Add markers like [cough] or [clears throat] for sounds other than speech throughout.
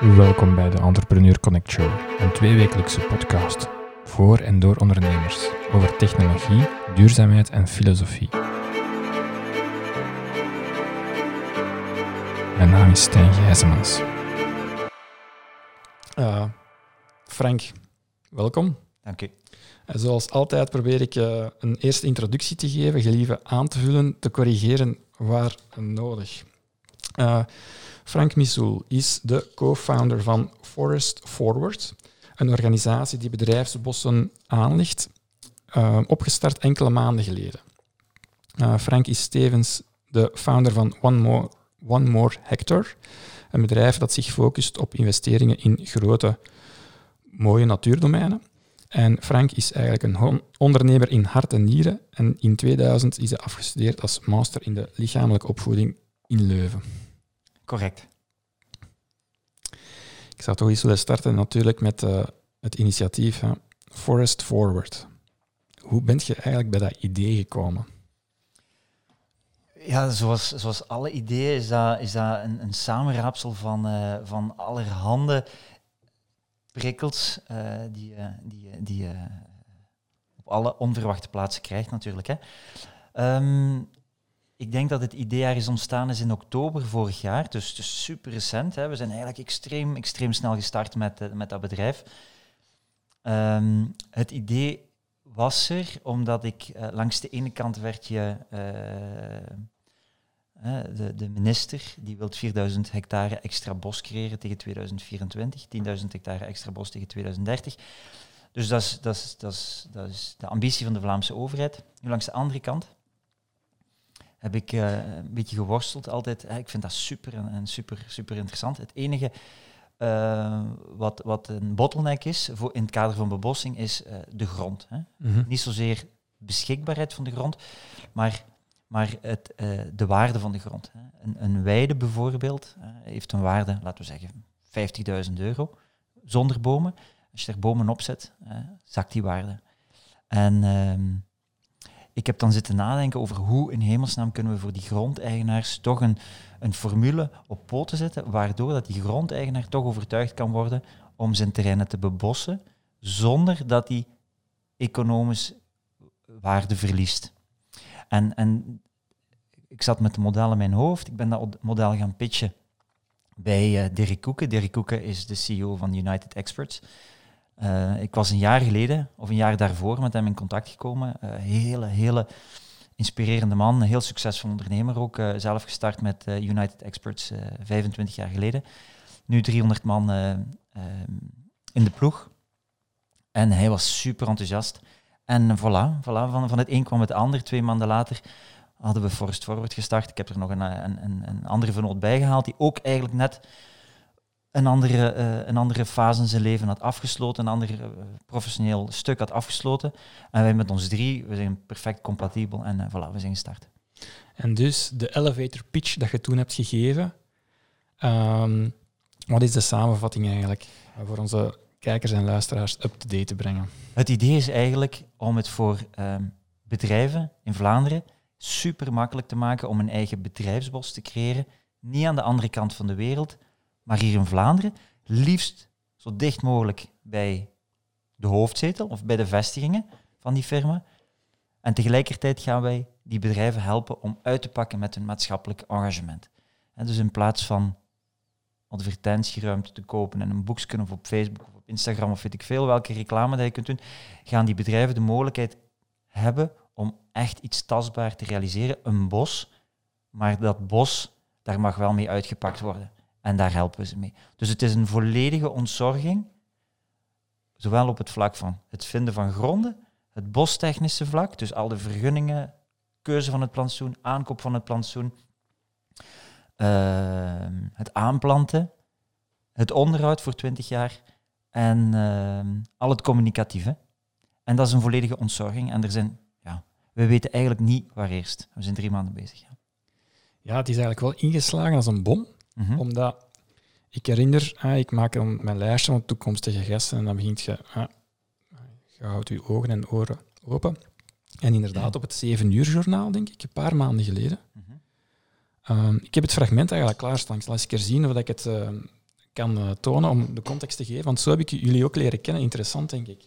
Welkom bij de Entrepreneur Connect Show, een tweewekelijkse podcast voor en door ondernemers over technologie, duurzaamheid en filosofie. Mijn naam is Stijn Gijzemans. Uh, Frank, welkom. Dank u. En zoals altijd probeer ik uh, een eerste introductie te geven, gelieve aan te vullen, te corrigeren waar nodig. Uh, Frank Missoul is de co-founder van Forest Forward, een organisatie die bedrijfsbossen aanlegt, uh, opgestart enkele maanden geleden. Uh, Frank is tevens de founder van One More, One More Hectare, een bedrijf dat zich focust op investeringen in grote, mooie natuurdomeinen. En Frank is eigenlijk een ondernemer in hart en nieren. En in 2000 is hij afgestudeerd als master in de lichamelijke opvoeding in Leuven. Correct. Ik zou toch eens willen starten natuurlijk met uh, het initiatief hè? Forest Forward. Hoe bent je eigenlijk bij dat idee gekomen? Ja, zoals, zoals alle ideeën is dat, is dat een, een samenraapsel van, uh, van allerhande prikkels uh, die, die, die je op alle onverwachte plaatsen krijgt natuurlijk. Hè. Um, ik denk dat het idee is ontstaan is in oktober vorig jaar, dus, super recent. Hè. We zijn eigenlijk extreem, extreem snel gestart met, uh, met dat bedrijf. Um, het idee was er omdat ik uh, langs de ene kant werd je uh, de, de, minister die wil 4000 hectare extra bos creëren tegen 2024, 10.000 hectare extra bos tegen 2030. Dus dat is, dat, is, dat, is, dat is de ambitie van de Vlaamse overheid. Nu langs de andere kant heb ik uh, een beetje geworsteld altijd. ik vind dat super en, en, super, super interessant. Het enige uh, wat, wat een bottleneck is voor in het kader van bebossing is uh, de grond. Hè. Mm -hmm. Niet zozeer beschikbaarheid van de grond, maar, maar het, de waarde van de grond. Hè. Een, een weide bijvoorbeeld heeft een waarde, laten we zeggen, 50.000 euro zonder bomen. Als je er bomen op zet, zakt die waarde. En ehm, ik heb dan zitten nadenken over hoe in hemelsnaam kunnen we voor die grondeigenaars toch een, een formule op poten zetten, waardoor dat die grondeigenaar toch overtuigd kan worden om zijn terreinen te bebossen, zonder dat hij economisch waarde verliest. En, en ik zat met het model in mijn hoofd, ik ben dat model gaan pitchen bij uh, Dirk Koeken. Dirk Koeken is de CEO van United Experts. Uh, ik was een jaar geleden, of een jaar daarvoor, met hem in contact gekomen. Uh, hele, hele inspirerende man, heel succesvol ondernemer ook. Uh, zelf gestart met United Experts 25 jaar geleden. Nu 300 man in de ploeg. En hij was super enthousiast. En voilà, voilà van, van het een kwam het ander. Twee maanden later hadden we Forest Forward gestart. Ik heb er nog een, een, een, andere vernoot bijgehaald, die ook eigenlijk net een andere, uh, een andere fase in zijn leven had afgesloten, een ander uh, professioneel stuk had afgesloten. En wij met ons drie, we zijn perfect compatibel en uh, voilà, we zijn gestart. En dus de elevator pitch dat je toen hebt gegeven, um, wat is de samenvatting eigenlijk voor onze kijkers en luisteraars up-to-date te brengen? Het idee is eigenlijk om het voor um, bedrijven in Vlaanderen super makkelijk te maken om een eigen bedrijfsbos te creëren, niet aan de andere kant van de wereld, maar hier in Vlaanderen liefst zo dicht mogelijk bij de hoofdzetel of bij de vestigingen van die firma. En tegelijkertijd gaan wij die bedrijven helpen om uit te pakken met hun maatschappelijk engagement. En dus in plaats van advertentieruimte te kopen en een boekje of op Facebook of op Instagram of weet ik veel welke reclame dat je kunt doen, gaan die bedrijven de mogelijkheid hebben om echt iets tastbaar te realiseren. Een bos, maar dat bos, daar mag wel mee uitgepakt worden. En daar helpen we ze mee. Dus het is een volledige ontzorging, zowel op het vlak van het vinden van gronden, het bostechnische vlak, dus al de vergunningen, keuze van het plantsoen, aankoop van het plantsoen, uh, het aanplanten, het onderhoud voor 20 jaar en uh, al het communicatieve. En dat is een volledige ontzorging. En er zijn, ja, we weten eigenlijk niet waar eerst. We zijn drie maanden bezig. Ja, ja het is eigenlijk wel ingeslagen als een bom. Mm -hmm. Omdat ik herinner, ah, ik maak dan mijn lijstje van toekomstige gasten en dan begint je, ah, je houdt je ogen en oren open. En inderdaad, op het 7 uur journaal, denk ik, een paar maanden geleden. Mm -hmm. um, ik heb het fragment eigenlijk klaarstaan. Ik zal eens keer zien of ik het uh, kan uh, tonen om de context te geven. Want zo heb ik jullie ook leren kennen. Interessant, denk ik.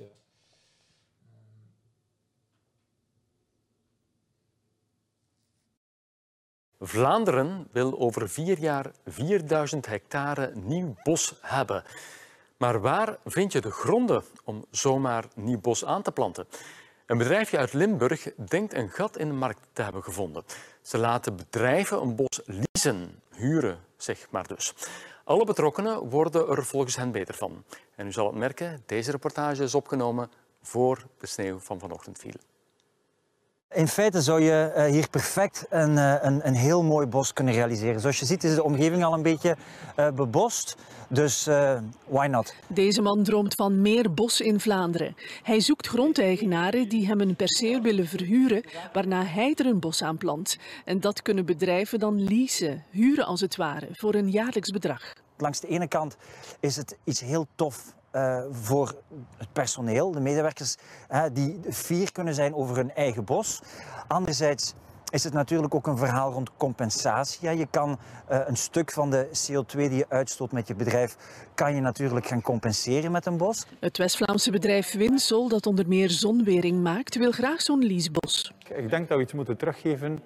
Vlaanderen wil over vier jaar 4000 hectare nieuw bos hebben. Maar waar vind je de gronden om zomaar nieuw bos aan te planten? Een bedrijfje uit Limburg denkt een gat in de markt te hebben gevonden. Ze laten bedrijven een bos leasen, huren, zeg maar dus. Alle betrokkenen worden er volgens hen beter van. En u zal het merken, deze reportage is opgenomen voor de sneeuw van vanochtend viel. In feite zou je eh, hier perfect een, eh, een, een, heel mooi bos kunnen realiseren. Zoals je ziet is de omgeving al een beetje uh, bebost. Dus why not? Deze man droomt van meer bos in Vlaanderen. Hij zoekt grondeigenaren die hem een perceel willen verhuren, waarna hij er een bos aan plant. En dat kunnen bedrijven dan leasen, huren als het ware, voor een jaarlijks bedrag. Langs de ene kant is het iets heel tof uh, voor het personeel, de medewerkers, uh, die fier kunnen zijn over hun eigen bos. Anderzijds is het natuurlijk ook een verhaal rond compensatie. Ja, je kan uh, een stuk van de CO2 die je uitstoot met je bedrijf, kan je natuurlijk gaan compenseren met een bos. Het West-Vlaamse bedrijf Winsol, dat onder meer zonwering maakt, wil graag zo'n leasebos. Ik denk dat we iets moeten teruggeven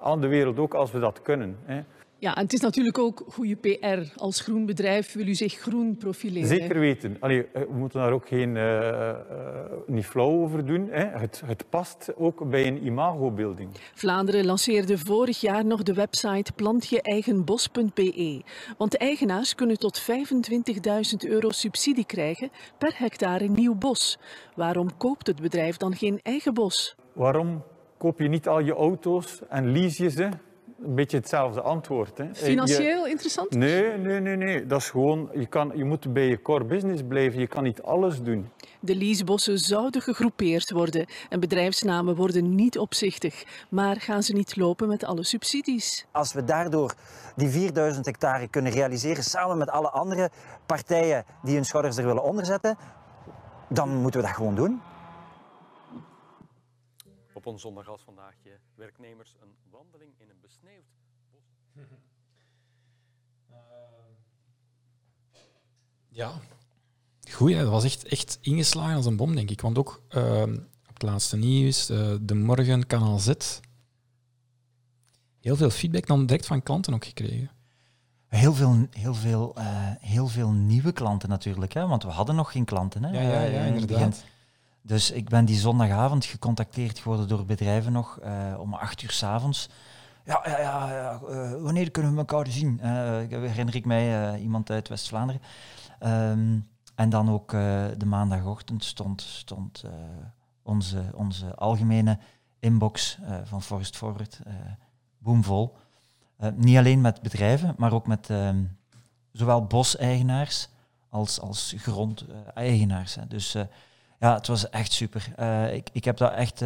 aan de wereld ook als we dat kunnen. Hè. Ja, en het is natuurlijk ook goede PR. Als groen bedrijf wil u zich groen profileren. Zeker weten. Allee, we moeten daar ook geen, uh, uh, niet flauw over doen. Hè. Het, het, past ook bij een imagobeelding. Vlaanderen lanceerde vorig jaar nog de website plantjeeigenbos.be. Want de eigenaars kunnen tot 25.000 euro subsidie krijgen per hectare nieuw bos. Waarom koopt het bedrijf dan geen eigen bos? Waarom koop je niet al je auto's en lease je ze? Een beetje hetzelfde antwoord. Hè. Financieel interessant? Nee, nee, nee, nee. Dat is gewoon, je, kan, je moet bij je core business blijven. Je kan niet alles doen. De leasebossen zouden gegroepeerd worden en bedrijfsnamen worden niet opzichtig. Maar gaan ze niet lopen met alle subsidies? Als we daardoor die 4000 hectare kunnen realiseren samen met alle andere partijen die hun schouders er willen onderzetten, dan moeten we dat gewoon doen. Op een zondag als vandaag werknemers een wandeling in een besneeuwd bos. uh, ja, goed. Dat was echt, echt ingeslagen als een bom, denk ik. Want ook uh, op het laatste nieuws, uh, de Morgen Kanaal Z, heel veel feedback dan direct van klanten ook gekregen. Heel veel, heel, veel, uh, heel veel nieuwe klanten natuurlijk, hè? want we hadden nog geen klanten. Hè? Ja, ja, ja inderdaad. Dus ik ben die zondagavond gecontacteerd geworden door bedrijven nog uh, om acht uur s'avonds. Ja, ja, ja, ja uh, wanneer kunnen we elkaar zien? Uh, herinner ik mij iemand uit West-Vlaanderen. Um, en dan ook de maandagochtend stond, stond onze, onze algemene inbox van Forest Forward boomvol. niet alleen met bedrijven, maar ook met um, zowel boseigenaars als, als grondeigenaars. dus ja, het was echt super. Ik, ik heb dat echt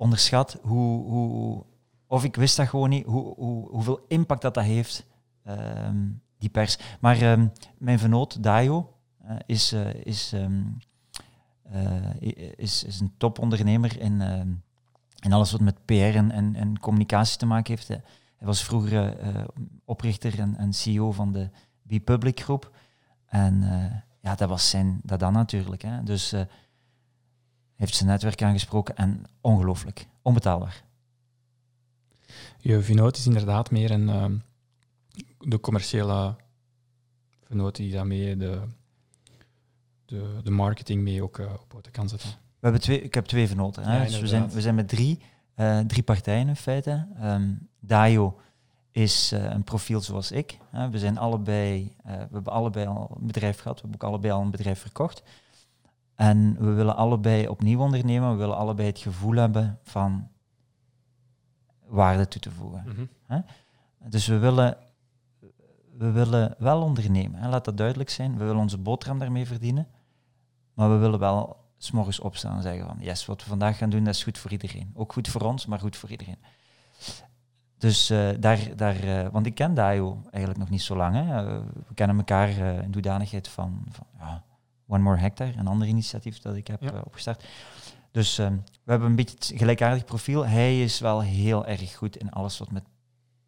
onderschat. Hoe, hoe, of ik wist dat gewoon niet, hoe, hoe, hoeveel impact dat, dat heeft, uh, die pers. Maar ehm, mijn vernoot, Dayo, uh, is, is, um, is, is een topondernemer in, in alles wat met PR en, en, communicatie te maken heeft. Hij was vroeger oprichter en, en CEO van de Be Public groep. En ja, dat was zijn, dat dan natuurlijk. Hè. Dus heeft zijn netwerk aangesproken en ongelooflijk, onbetaalbaar. Je Vinoot is inderdaad meer een, de commerciële Vinoot die daarmee de, de, de marketing mee ook uh, op de kan zetten. We hebben twee, ik heb twee venoten. Hè. Ja, dus we, zijn, we zijn met drie, drie partijen in feite. Um, is uh, een profiel zoals ik. we zijn allebei, we hebben allebei al een bedrijf gehad, we hebben ook allebei al een bedrijf verkocht. En we willen allebei opnieuw ondernemen, we willen allebei het gevoel hebben van waarde toe te voegen. Mm -hmm. Dus we willen, we willen wel ondernemen, hè? laat dat duidelijk zijn. We willen onze boterham daarmee verdienen, maar we willen wel s'morgens opstaan en zeggen van yes, wat we vandaag gaan doen, dat is goed voor iedereen. Ook goed voor ons, maar goed voor iedereen. Dus uh, daar, daar uh, want ik ken Dayo eigenlijk nog niet zo lang. Hè. Uh, we kennen elkaar in hoedanigheid van, van ja, One More Hectare, een ander initiatief dat ik heb ja. opgestart. Dus we hebben een beetje het gelijkaardig profiel. Hij is wel heel erg goed in alles wat met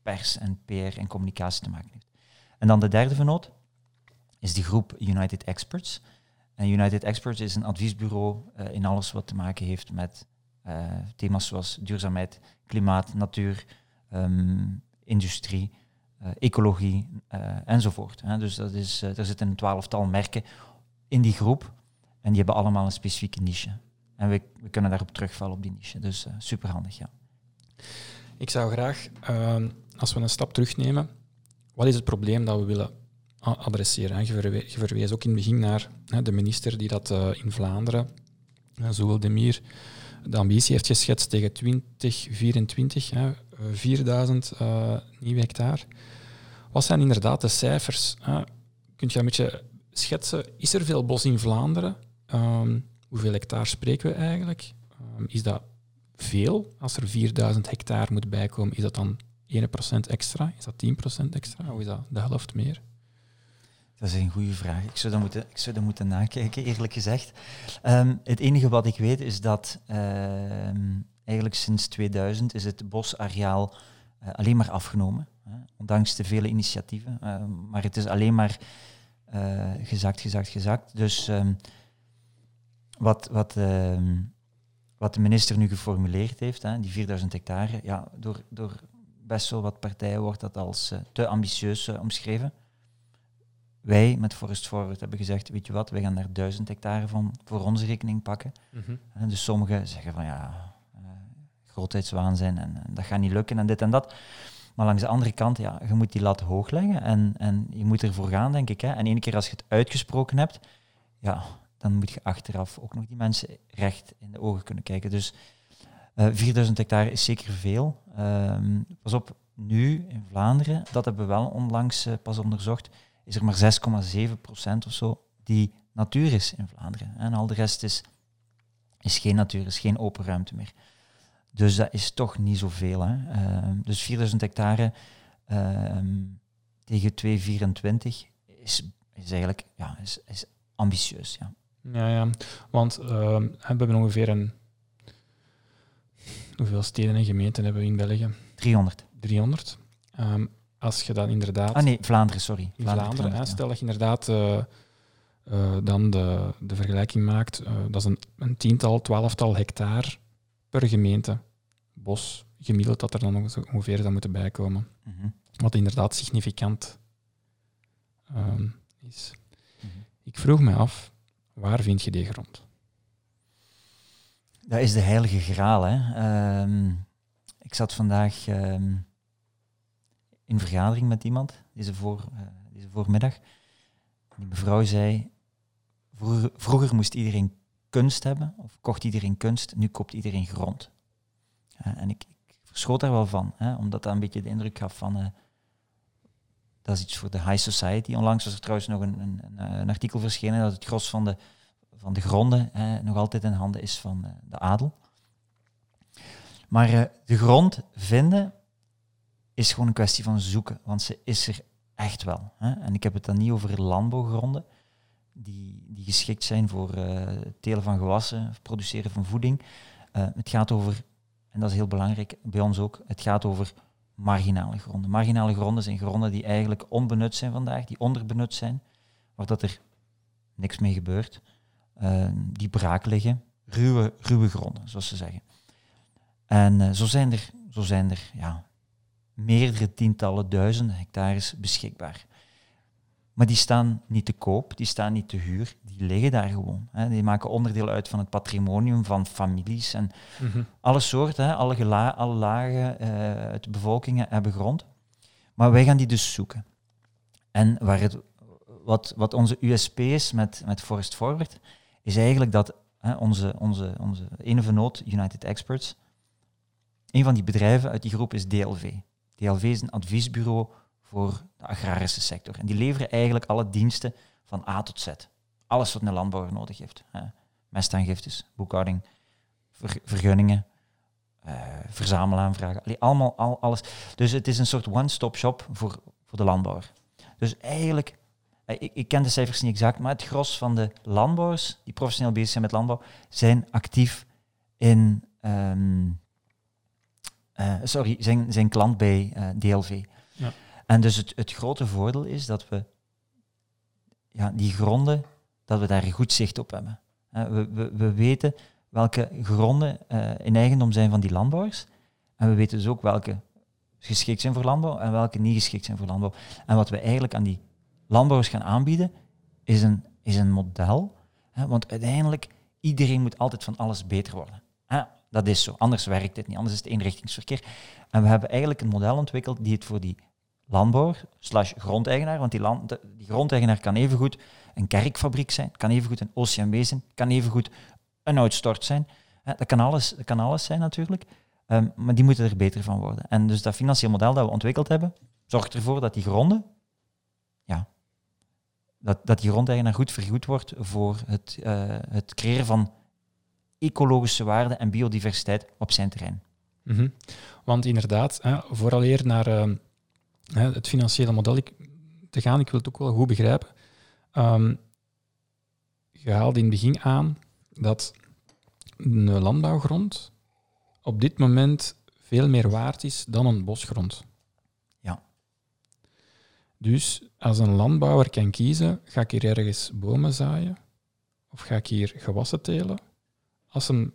pers en PR en communicatie te maken heeft. En dan de derde vernoot, is de groep United Experts. En United Experts is een adviesbureau uh, in alles wat te maken heeft met uh, thema's zoals duurzaamheid, klimaat, natuur, um, industrie, uh, ecologie enzovoort. Hè. Dus dat is, er zitten een twaalftal merken in die groep en die hebben allemaal een specifieke niche. En we, we kunnen daarop terugvallen op die niche. Dus superhandig, ja. Ik zou graag, ehm, als we een stap terugnemen, wat is het probleem dat we willen adresseren? Je, verwe je verwees ook in het begin naar de minister die dat uh, in Vlaanderen, Zoel Demir, de ambitie heeft geschetst tegen 2024, hè, 4000 uh, nieuwe hectare. Wat zijn inderdaad de cijfers? Kunt je een beetje schetsen? Is er veel bos in Vlaanderen? Um, hoeveel hectare spreken we eigenlijk? Um, is dat veel? Als er 4000 hectare moet bijkomen, is dat dan 1% extra? Is dat 10% extra? Of is dat de helft meer? Dat is een goede vraag. Ik zou dat moeten, ik zou dat moeten nakijken, eerlijk gezegd. Um, het enige wat ik weet is dat uh, eigenlijk sinds 2000 is het bosareaal uh, alleen maar afgenomen. Hè, ondanks de vele initiatieven. Uh, maar het is alleen maar eh, gezakt, gezakt, gezakt. Dus wat, wat, wat de minister nu geformuleerd heeft, hè, die 4000 hectare, ja, door, door best wel wat partijen wordt dat als te ambitieus omschreven wij met Forest Forward hebben gezegd, weet je wat, wij gaan daar duizend hectare van voor onze rekening pakken. Mm -hmm. dus sommigen zeggen van ja, uh, grootheidswaanzin en, en, dat gaat niet lukken en dit en dat. Maar langs de andere kant, ja, je moet die lat hoog leggen en, en je moet ervoor gaan, denk ik. Hè. En één keer als je het uitgesproken hebt, ja, dan moet je achteraf ook nog die mensen recht in de ogen kunnen kijken. Dus uh, eh, 4000 hectare is zeker veel. Uh, pas op, nu in Vlaanderen, dat hebben we wel onlangs uh, pas onderzocht, is er maar 6,7 procent of zo die natuur is in Vlaanderen. En al de rest is, is geen natuur, is geen open ruimte meer. Dus dat is toch niet zoveel. Hè. Uh, dus 4000 hectare uh, tegen 224 is, is eigenlijk ja, is, is ambitieus. Ja, ja, ja. want uh, we hebben ongeveer een... Hoeveel steden en gemeenten hebben we in België? 300. 300. Um, als je dan inderdaad... Ah nee, Vlaanderen, sorry. Vlaanderen, hè, stel dat je inderdaad uh, uh, dan de, de vergelijking maakt, uh, dat is een, een, tiental, twaalftal hectare per gemeente bos, gemiddeld dat er dan ongeveer zou moeten bijkomen. Mm -hmm. Wat inderdaad significant um, is. Mm -hmm. Ik vroeg me af, waar vind je die grond? Dat is de heilige graal. Hè. Um, ik zat vandaag... Um, in vergadering met iemand deze, voor, uh, deze voormiddag. Die mevrouw zei, vroeger, moest iedereen kunst hebben, of kocht iedereen kunst, nu koopt iedereen grond. En ik, ik verschoot daar wel van, hè, omdat dat een beetje de indruk gaf van, uh, dat is iets voor de high society. Onlangs was er trouwens nog een, een, een artikel verschenen dat het gros van de, van de gronden nog altijd in handen is van de adel. Maar de grond vinden is gewoon een kwestie van zoeken, want ze is er echt wel. Hè? En ik heb het dan niet over landbouwgronden, die, die geschikt zijn voor uh, telen van gewassen, produceren van voeding. Het gaat over, en dat is heel belangrijk bij ons ook, het gaat over marginale gronden. Marginale gronden zijn gronden die eigenlijk onbenut zijn vandaag, die onderbenut zijn, waar dat er niks mee gebeurt, uh, die braak liggen, ruwe, ruwe gronden, zoals ze zeggen. En zo zijn er, zo zijn er ja, meerdere tientallen duizenden hectares beschikbaar. Maar die staan niet te koop, die staan niet te huur, die liggen daar gewoon. Hè. Die maken onderdeel uit van het patrimonium van families en mm alle soorten, hè. Alle, alle lagen uh, uit de bevolkingen hebben grond. Maar wij gaan die dus zoeken. En waar het, wat, wat onze USP is met, met Forest Forward, is eigenlijk dat hè, onze, onze, onze ene United Experts, een van die bedrijven uit die groep is DLV. DLV is een adviesbureau voor de agrarische sector. En die leveren eigenlijk alle diensten van A tot Z. Alles wat een landbouwer nodig heeft. Hè. Mestaangiftes, boekhouding, vergunningen, uh, verzamelaanvragen. Allee, allemaal al, alles. Dus het is een soort one-stop shop voor, voor de landbouwer. Dus eigenlijk, eh, ik, ik, ken de cijfers niet exact, maar het gros van de landbouwers die professioneel bezig zijn met landbouw, zijn actief in um, uh, sorry, zijn, zijn klant bij uh, eh, DLV. Ja. En dus het, het grote voordeel is dat we ja, die gronden, dat we daar goed zicht op hebben. We, we, we weten welke gronden eh, in eigendom zijn van die landbouwers. En we weten dus ook welke geschikt zijn voor landbouw en welke niet geschikt zijn voor landbouw. En wat we eigenlijk aan die landbouwers gaan aanbieden, is een, is een model. Hè, want uiteindelijk, iedereen moet altijd van alles beter worden. Hè, dat is zo, anders werkt het niet, anders is het eenrichtingsverkeer. En we hebben eigenlijk een model ontwikkeld die het voor die landbouwer slash grondeigenaar, want die, land, die grondeigenaar kan evengoed een kerkfabriek zijn, kan evengoed een OCMW zijn, kan evengoed een uitstort zijn. Hè, dat, kan alles, dat kan alles zijn natuurlijk, Ehm, maar die moeten er beter van worden. En dus dat financieel model dat we ontwikkeld hebben, zorgt ervoor dat die gronden, dat, dat die grondeigenaar goed vergoed wordt voor het, eh, het creëren van ecologische waarde en biodiversiteit op zijn terrein. Mhm. Want inderdaad, hè, vooraleer naar ehm, hè, het financiële model te gaan, ik wil het ook wel goed begrijpen. Ehm, je haalde in het begin aan dat een landbouwgrond op dit moment veel meer waard is dan een bosgrond. Dus als een landbouwer kan kiezen, ga ik hier ergens bomen zaaien of ga ik hier gewassen telen? Als een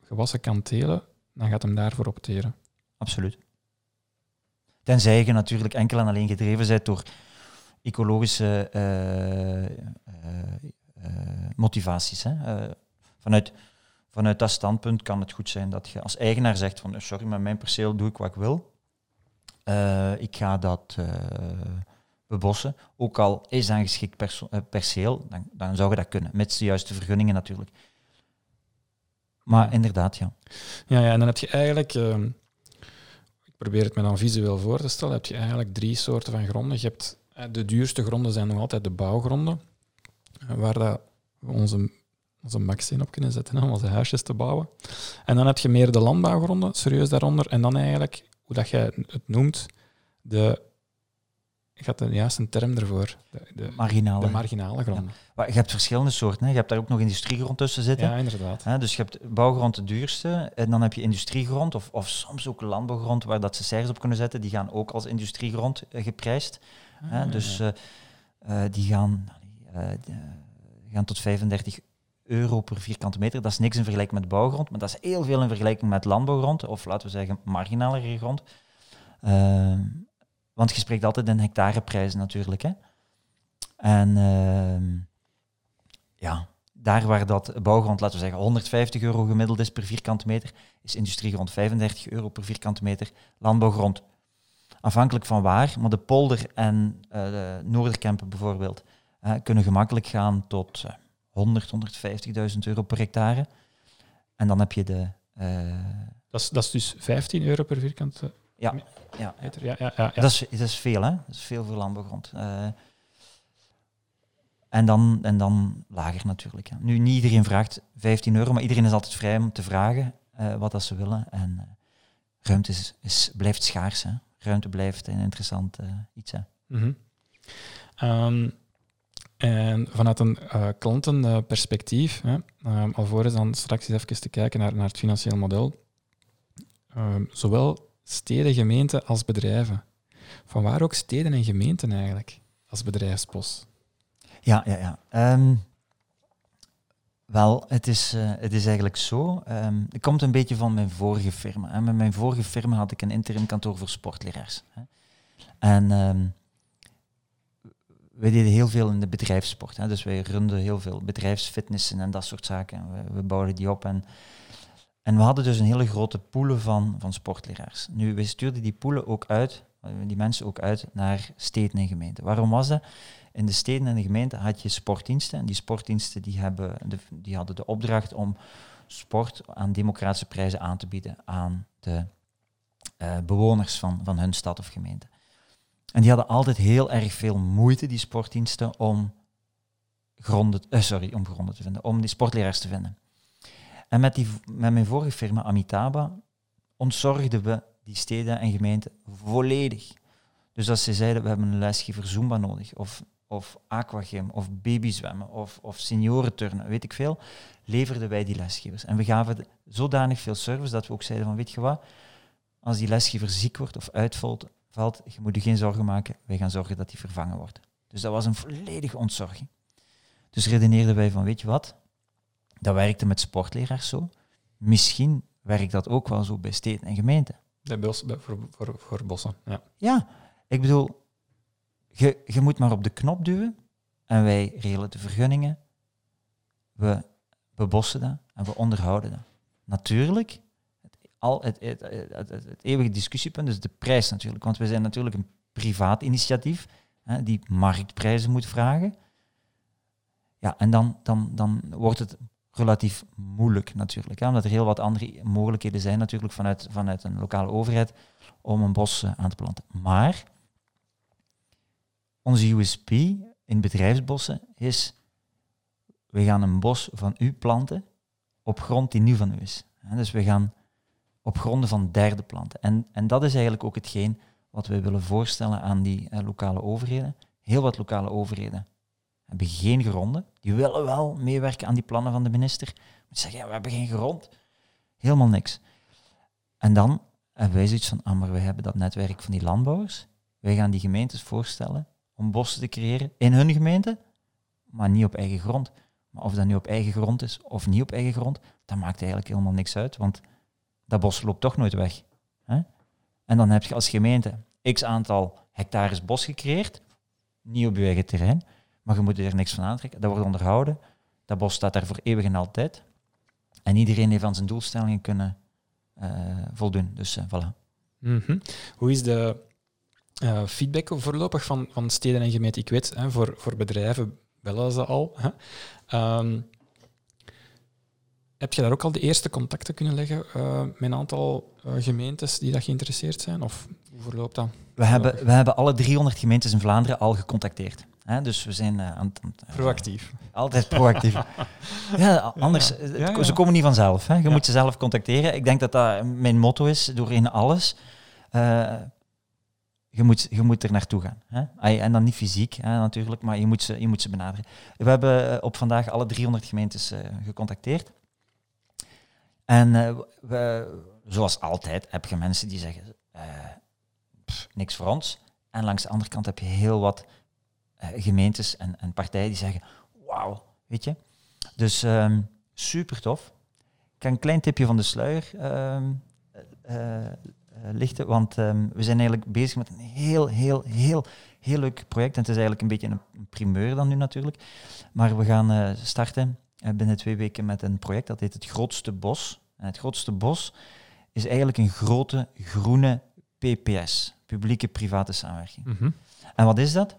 gewassen kan telen, dan gaat hem daarvoor opteren. Absoluut. Tenzij je natuurlijk enkel en alleen gedreven bent door ecologische eh, eh, eh, motivaties. Hè. Vanuit, vanuit dat standpunt kan het goed zijn dat je als eigenaar zegt van sorry, met mijn perceel doe ik wat ik wil. Eh, ik ga dat eh, bebossen. Ook al is dat een geschikt eh, perceel, dan, dan zou je dat kunnen. Met de juiste vergunningen natuurlijk. Maar inderdaad, ja. Ja, ja en dan heb je eigenlijk, ehm, ik probeer het me dan visueel voor te stellen, heb je eigenlijk drie soorten van gronden. Je hebt, de duurste gronden zijn nog altijd de bouwgronden, waar dat we onze, onze baksteen op kunnen zetten om onze huisjes te bouwen. En dan heb je meer de landbouwgronden, serieus daaronder. En dan eigenlijk, hoe dat jij het noemt, de, ik had de juiste term ervoor, de, de, Marginale. de marginale gronden. Maar je hebt verschillende soorten. Hè. Je hebt daar ook nog industriegrond tussen zitten. Ja, inderdaad. Dus je hebt bouwgrond de duurste, en dan heb je industriegrond, of, of soms ook landbouwgrond waar dat ze cijfers op kunnen zetten. Die gaan ook als industriegrond eh, geprijsd. Hè, dus eh, eh, die gaan, gaan tot 35 euro per vierkante meter. Dat is niks in vergelijking met bouwgrond, maar dat is heel veel in vergelijking met landbouwgrond, of laten we zeggen marginalere grond. Ehm, want je spreekt altijd in hectareprijzen natuurlijk. Hè. En ehm, ja, daar waar dat bouwgrond, laten we zeggen, 150 euro gemiddeld is per vierkante meter, is industriegrond 35 euro per vierkante meter. Landbouwgrond, afhankelijk van waar, maar de polder en eh, de Noorderkempen bijvoorbeeld, kunnen gemakkelijk gaan tot eh, 100, 150.000 euro per hectare. En dan heb je de... eh, Dat is, dat is dus 15 euro per vierkante ja, ja, meter. Ja, ja, ja, ja. Dat, is, dat is veel, hè? Dat is veel voor landbouwgrond. Eh, en, dan, en dan lager natuurlijk. Hè. Nu, niet iedereen vraagt 15 euro, maar iedereen is altijd vrij om te vragen eh, wat dat ze willen. En ruimte is, is, blijft schaars. Hè. Ruimte blijft een interessant iets. Hè. Mhm. Ehm, en vanuit een eh, klantenperspectief, hè, ehm, alvorens dan straks even te kijken naar, naar het financieel model, ehm, zowel steden, gemeenten als bedrijven. Vanwaar ook steden en gemeenten eigenlijk, als bedrijfsbos? Ja, ja, ja. Ehm, wel, het is, eh, het is eigenlijk zo. het komt een beetje van mijn vorige firma. Met mijn vorige firma had ik een interim kantoor voor sportleraars. Hè. En wij deden heel veel in de bedrijfssport. Hè. Dus wij runden heel veel bedrijfsfitnessen en dat soort zaken. We, we bouwden die op. En, en we hadden dus een hele grote poelen van, van sportleraars. Nu, wij stuurden die poelen ook uit, eh, die mensen ook uit naar steden en gemeenten. Waarom was dat? In de steden en de gemeenten had je sportdiensten. En die sportdiensten die hebben die hadden de opdracht om sport aan democratische prijzen aan te bieden aan de eh, bewoners van, van hun stad of gemeente. En die hadden altijd heel erg veel moeite, die sportdiensten, om gronden, eh, sorry, om te vinden, om die sportleraars te vinden. En met, die, met mijn vorige firma Amitabha ontzorgden we die steden en gemeenten volledig. Dus als ze zeiden, we hebben een lesgever Zumba nodig, of, of aquagym, of babyzwemmen, of, of seniorenturnen, weet ik veel, leverden wij die lesgevers. En we gaven zodanig veel service dat we ook zeiden van, weet je wat, als die lesgever ziek wordt of uitvalt, valt, je moet je geen zorgen maken, wij gaan zorgen dat die vervangen wordt. Dus dat was een volledige ontzorging. Dus redeneerden wij van, weet je wat, dat werkte met sportleraars zo. Misschien werkt dat ook wel zo bij steden en gemeenten. Bij bos, voor, voor, voor bossen. Ja. Ja, ik bedoel, je, je moet maar op de knop duwen en wij regelen de vergunningen. We bebossen dat en we onderhouden dat. Natuurlijk, al, het, het, eeuwige discussiepunt is de prijs natuurlijk. Want we zijn natuurlijk een privaat initiatief hè, die marktprijzen moet vragen. Ja, en dan, dan, dan wordt het relatief moeilijk natuurlijk. Hè, omdat er heel wat andere mogelijkheden zijn natuurlijk vanuit, vanuit een lokale overheid om een bos eh, aan te planten. Maar onze USP in bedrijfsbossen is, we gaan een bos van u planten op grond die nu van u is. Dus we gaan op gronden van derde planten. En, en dat is eigenlijk ook hetgeen wat wij willen voorstellen aan die eh, lokale overheden. Heel wat lokale overheden hebben geen gronden. Die willen wel meewerken aan die plannen van de minister. Maar die zeggen, ja, we hebben geen grond. Helemaal niks. En dan hebben wij zoiets van, ah, maar wij hebben dat netwerk van die landbouwers. Wij gaan die gemeentes voorstellen om bossen te creëren in hun gemeente, maar niet op eigen grond. Maar of dat nu op eigen grond is of niet op eigen grond, dat maakt eigenlijk helemaal niks uit, want dat bos loopt toch nooit weg. Hè? En dan heb je als gemeente x aantal hectares bos gecreëerd, niet op je eigen terrein, maar je moet er niks van aantrekken. Dat wordt onderhouden, dat bos staat daar voor eeuwig en altijd. En iedereen heeft aan zijn doelstellingen kunnen eh, voldoen. Dus eh, voilà. Mhm. Hoe is de eh, feedback voorlopig van, van steden en gemeenten? Ik weet, hè, voor, voor bedrijven bellen ze al. Hè. Ehm, heb je daar ook al de eerste contacten kunnen leggen eh, met een aantal eh, gemeentes die dat geïnteresseerd zijn? Of hoe verloopt dat? We hebben, we hebben alle 300 gemeentes in Vlaanderen al gecontacteerd. Hè? Dus we zijn eh, aan het- Proactief. altijd proactief. [laughs] ja, anders, Ja, ja. ze komen niet vanzelf. Hè? Je moet ze zelf contacteren. Ik denk dat dat mijn motto is, doorheen alles. Je, moet, je moet er naartoe gaan. Hè? En dan niet fysiek hè, natuurlijk, maar je moet, ze, je moet ze benaderen. We hebben op vandaag alle 300 gemeentes gecontacteerd. En eh, zoals altijd heb je mensen die zeggen, eh, niks voor ons. En langs de andere kant heb je heel wat eh, gemeentes en, en partijen die zeggen, wauw, weet je. Dus ehm, super tof. Ik kan een klein tipje van de sluier ehm, eh, eh, lichten, want ehm, we zijn eigenlijk bezig met een heel, heel, heel, heel leuk project. En het is eigenlijk een beetje een, primeur dan nu natuurlijk. Maar we gaan starten binnen twee weken met een project dat heet Het Grootste Bos. En het Grootste Bos is eigenlijk een grote groene PPS, publieke-private samenwerking. Mhm. En wat is dat?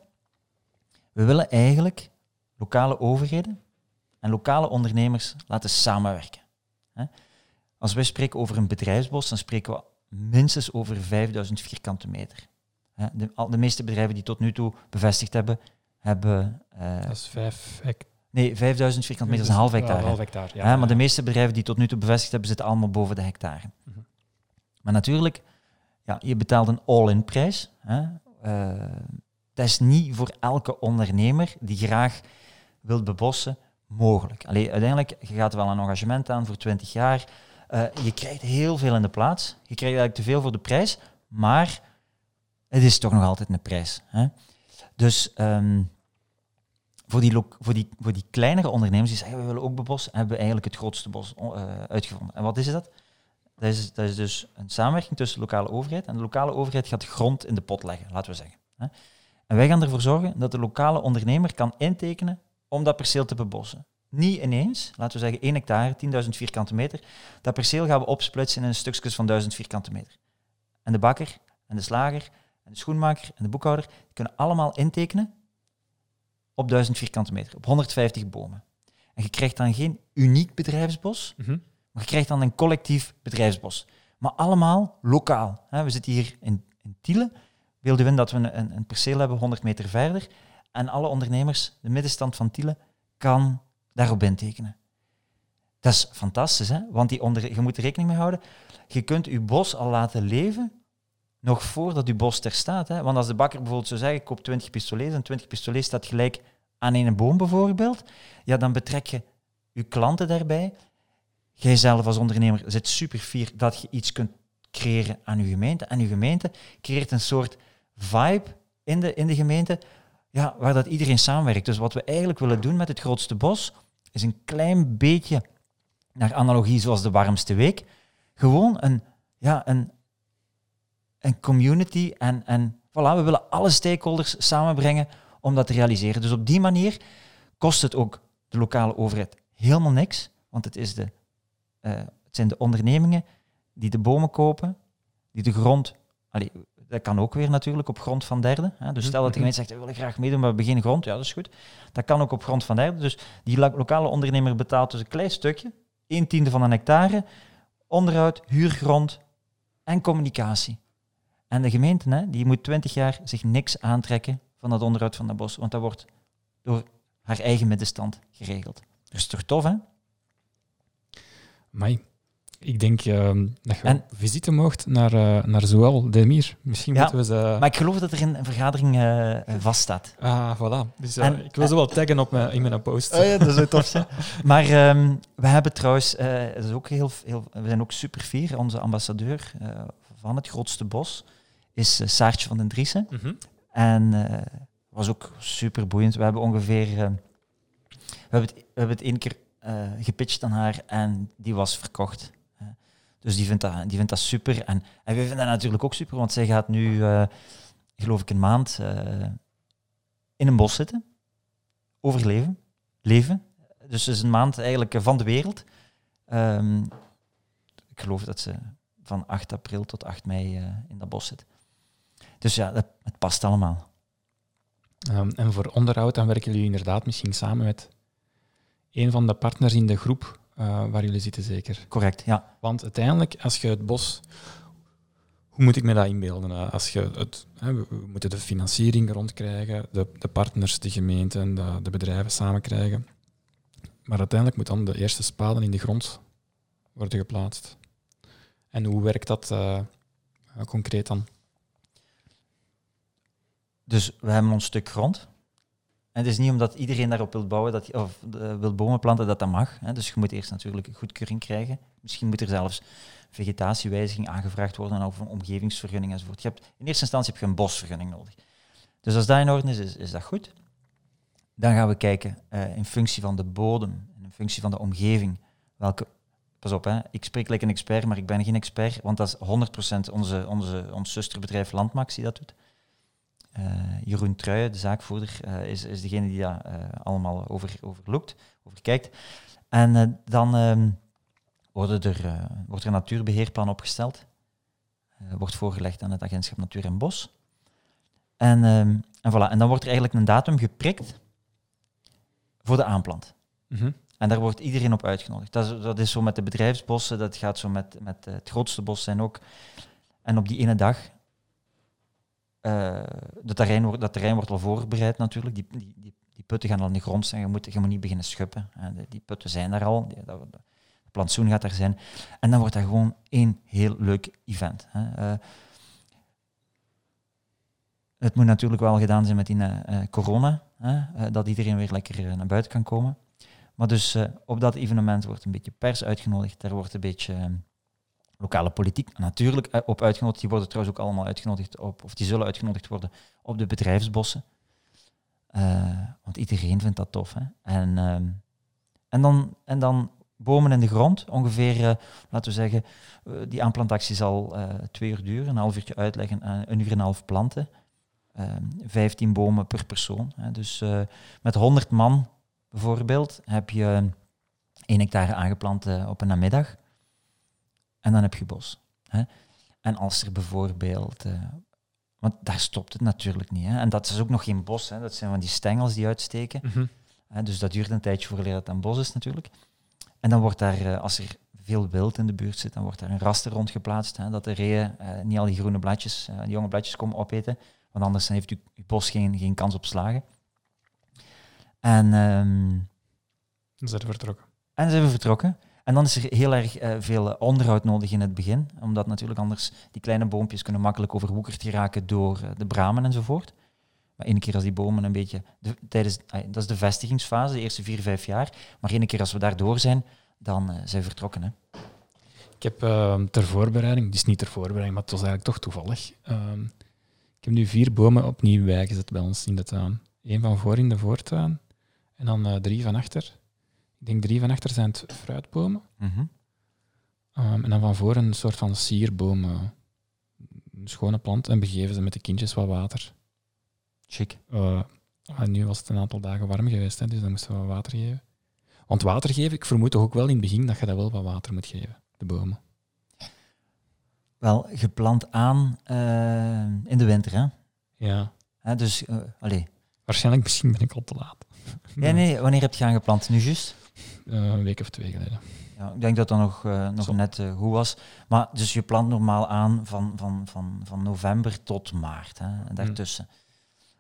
We willen eigenlijk lokale overheden en lokale ondernemers laten samenwerken. Als wij spreken over een bedrijfsbos, dan spreken we minstens over 5000 vierkante meter. De, de meeste bedrijven die tot nu toe bevestigd hebben, hebben... eh, Dat is vijf hectare. Nee, 5000 vierkante meter is een half hectare. een half hectare, ja. Maar de meeste bedrijven die tot nu toe bevestigd hebben, zitten allemaal boven de hectare. Mhm. Maar natuurlijk, ja, je betaalt een all-in prijs. Hè. Eh, dat is niet voor elke ondernemer die graag wil bebossen mogelijk. Allee, uiteindelijk, je gaat wel een engagement aan voor 20 jaar. Eh, je krijgt heel veel in de plaats. Je krijgt eigenlijk te veel voor de prijs, maar het is toch nog altijd een prijs. Hè. Dus ehm, voor, die voor, die, voor die kleinere ondernemers die zeggen we willen ook bebossen, hebben we eigenlijk het grootste bos eh, uitgevonden. En wat is dat? Dat is, dat is dus een samenwerking tussen de lokale overheid. En de lokale overheid gaat grond in de pot leggen, laten we zeggen. En wij gaan ervoor zorgen dat de lokale ondernemer kan intekenen om dat perceel te bebossen. Niet ineens, laten we zeggen 1 hectare, 10.000 vierkante meter. Dat perceel gaan we opsplitsen in stukjes van 1000 vierkante meter. En de bakker, en de slager, en de schoenmaker, en de boekhouder kunnen allemaal intekenen op 1000 vierkante meter, op 150 bomen. En je krijgt dan geen uniek bedrijfsbos, Mhm. maar je krijgt dan een collectief bedrijfsbos. Maar allemaal lokaal. We zitten hier in, in Tielen. Beelden we in dat we een, een, een perceel hebben 100 meter verder. En alle ondernemers, de middenstand van Tielen, kan daarop intekenen. Dat is fantastisch, hè? want die onder, je moet er rekening mee houden. Je kunt je bos al laten leven nog voordat je bos er staat. Hè? Want als de bakker bijvoorbeeld zou zeggen, ik koop 20 pistolets en 20 pistolets staat gelijk aan een boom bijvoorbeeld, ja, dan betrek je je klanten daarbij. Jij zelf als ondernemer zit super fier dat je iets kunt creëren aan je gemeente. En je gemeente creëert een soort vibe in de, in de gemeente. ja, waar dat iedereen samenwerkt. Dus wat we eigenlijk willen doen met het grootste bos, is een klein beetje naar analogie zoals de warmste week. Gewoon een, ja, een, een community en, en voilà, we willen alle stakeholders samenbrengen om dat te realiseren. Dus op die manier kost het ook de lokale overheid helemaal niks, want het, is de, eh, het zijn de ondernemingen die de bomen kopen, die de grond... Allee, dat kan ook weer natuurlijk op grond van derden. Hè. Dus stel dat de gemeente zegt, we willen graag meedoen, maar geen grond. Ja, dat is goed. Dat kan ook op grond van derden. Dus die lo- lokale ondernemer betaalt dus een klein stukje, een tiende van een hectare, onderhoud, huurgrond en communicatie. En de gemeente, hè, die moet 20 jaar zich niks aantrekken van dat onderhoud van dat bos, want dat wordt door haar eigen middenstand geregeld. Dus toch tof, hè? Mai. Ik denk ehm, dat je En- visite mocht naar, eh naar Zoal Demir. Misschien Ja, moeten we ze... Maar ik geloof dat er een, een vergadering eh, eh, vaststaat. Ah, voilà. Dus eh, En- ik wil ze wel taggen op mijn, in mijn post. Oh ja, dat zou tof zijn. [laughs] Maar ehm, we hebben trouwens, eh, dat is ook heel, heel, we zijn ook super fier. Onze ambassadeur eh, van het grootste bos is eh, Saartje van den Driessen. Mhm. En eh was ook super boeiend. We hebben ongeveer, eh, we, hebben het, we hebben het één keer gepitcht aan haar en die was verkocht. Dus die vindt, dat, die vindt dat super. En, en wij vinden dat natuurlijk ook super, want zij gaat nu, geloof ik, een maand in een bos zitten. Overleven. Leven. Dus het is een maand eigenlijk van de wereld. Ehm, ik geloof dat ze van 8 april tot 8 mei in dat bos zit. Dus ja, dat, het past allemaal. Ehm, en voor onderhoud, dan werken jullie inderdaad misschien samen met een van de partners in de groep eh, waar jullie zitten, zeker. Correct, ja. Want uiteindelijk, als je het bos... Hoe moet ik me dat inbeelden? Eh, Als je het, hè, we, moeten de financiering rondkrijgen, de, de partners, de gemeenten, de, de bedrijven samen krijgen. Maar uiteindelijk moet dan de eerste spaden in de grond worden geplaatst. En hoe werkt dat eh, concreet dan? Dus we hebben ons stuk grond. En het is niet omdat iedereen daarop wil bouwen, dat, of eh, wil bomen planten, dat dat mag. Hè. Dus je moet eerst natuurlijk een goedkeuring krijgen. Misschien moet er zelfs vegetatiewijziging aangevraagd worden of een omgevingsvergunning enzovoort. Je hebt, in eerste instantie heb je een bosvergunning nodig. Dus als dat in orde is, is, dat goed. Dan gaan we kijken eh, in functie van de bodem, in functie van de omgeving, welke... Pas op, hè. ik spreek like een expert, maar ik ben geen expert, want dat is 100% onze, onze, ons zusterbedrijf Landmax die dat doet. Eh, Jeroen Truijen, de zaakvoerder, eh, is, is degene die dat eh, allemaal over, overloopt, overkijkt. En dan ehm, worden er, wordt er een natuurbeheerplan opgesteld. Wordt voorgelegd aan het agentschap Natuur en Bos. En, ehm, en, voilà. en dan wordt er eigenlijk een datum geprikt voor de aanplant. Mhm. En daar wordt iedereen op uitgenodigd. Dat is, dat is zo met de bedrijfsbossen, dat gaat zo met, met het grootste bos zijn ook. En op die ene dag, eh dat, terrein wordt, dat terrein wordt al voorbereid natuurlijk. Die, die, die, putten gaan al in de grond staan. Je moet, je moet niet beginnen schuppen. hè. Die, die putten zijn daar al. Die, dat, plantsoen gaat daar zijn. En dan wordt dat gewoon één heel leuk event. Hè. Eh, het moet natuurlijk wel gedaan zijn met die eh, corona. Hè, dat iedereen weer lekker naar buiten kan komen. Maar dus op dat evenement wordt een beetje pers uitgenodigd. Daar wordt een beetje eh, lokale politiek natuurlijk eh, op uitgenodigd. Die worden trouwens ook allemaal uitgenodigd op, of die zullen uitgenodigd worden op de bedrijfsbossen. Eh, want iedereen vindt dat tof. Hè? En, ehm, en, dan, en dan bomen in de grond. Ongeveer, eh, laten we zeggen, die aanplantactie zal twee uur duren. Een half uurtje uitleggen, een uur en een half planten. Ehm 15 bomen per persoon. Hè? Dus met 100 man bijvoorbeeld heb je 1 hectare aangeplant op een namiddag. En dan heb je bos. Hè? En als er bijvoorbeeld... eh, want daar stopt het natuurlijk niet. Hè? En dat is ook nog geen bos. Hè? Dat zijn van die stengels die uitsteken. Mhm. Hè, dus dat duurt een tijdje voordat het een bos is natuurlijk. En dan wordt daar, eh, als er veel wild in de buurt zit, dan wordt daar een raster rond geplaatst. Hè, dat de reeën eh, niet al die groene blaadjes, eh, die jonge blaadjes komen opeten. Want anders heeft uw, uw bos geen, geen kans op slagen. En, ehm, Dan zijn we vertrokken. en zijn we vertrokken. En dan is er heel erg eh, veel eh, onderhoud nodig in het begin. Omdat natuurlijk anders die kleine boompjes kunnen makkelijk overwoekerd geraken door eh, de bramen enzovoort. Maar één keer als die bomen een beetje... De, tijdens, dat is de vestigingsfase, de eerste vier, vijf jaar. Maar één keer als we daar door zijn, dan zijn we vertrokken. Hè. Ik heb ehm, ter voorbereiding, dus niet ter voorbereiding, maar het was eigenlijk toch toevallig. ehm, ik heb nu vier bomen opnieuw bijgezet bij ons in de tuin. één van voor in de voortuin en dan drie van achter. Ik denk drie van achter zijn het fruitbomen. Mhm. Ehm, en dan van voor een soort van sierboom. eh, een schone plant. En begeven ze met de kindjes wat water. Chic. Eh, maar nu was het een aantal dagen warm geweest, hè, dus dan moesten we wat water geven. Want water geven, ik vermoed toch ook wel in het begin dat je dat wel wat water moet geven, de bomen. Wel, geplant aan eh, in de winter, hè? Ja, Hè, dus, allee. waarschijnlijk misschien ben ik al te laat. Ja, [laughs] nee, wanneer heb je aangeplant? Nu juist? Eh, een week of twee geleden. Ja, ik denk dat dat nog, eh, nog Zo. net eh, goed was. Maar dus je plant normaal aan van, van, van, van november tot maart. Hè, en daartussen.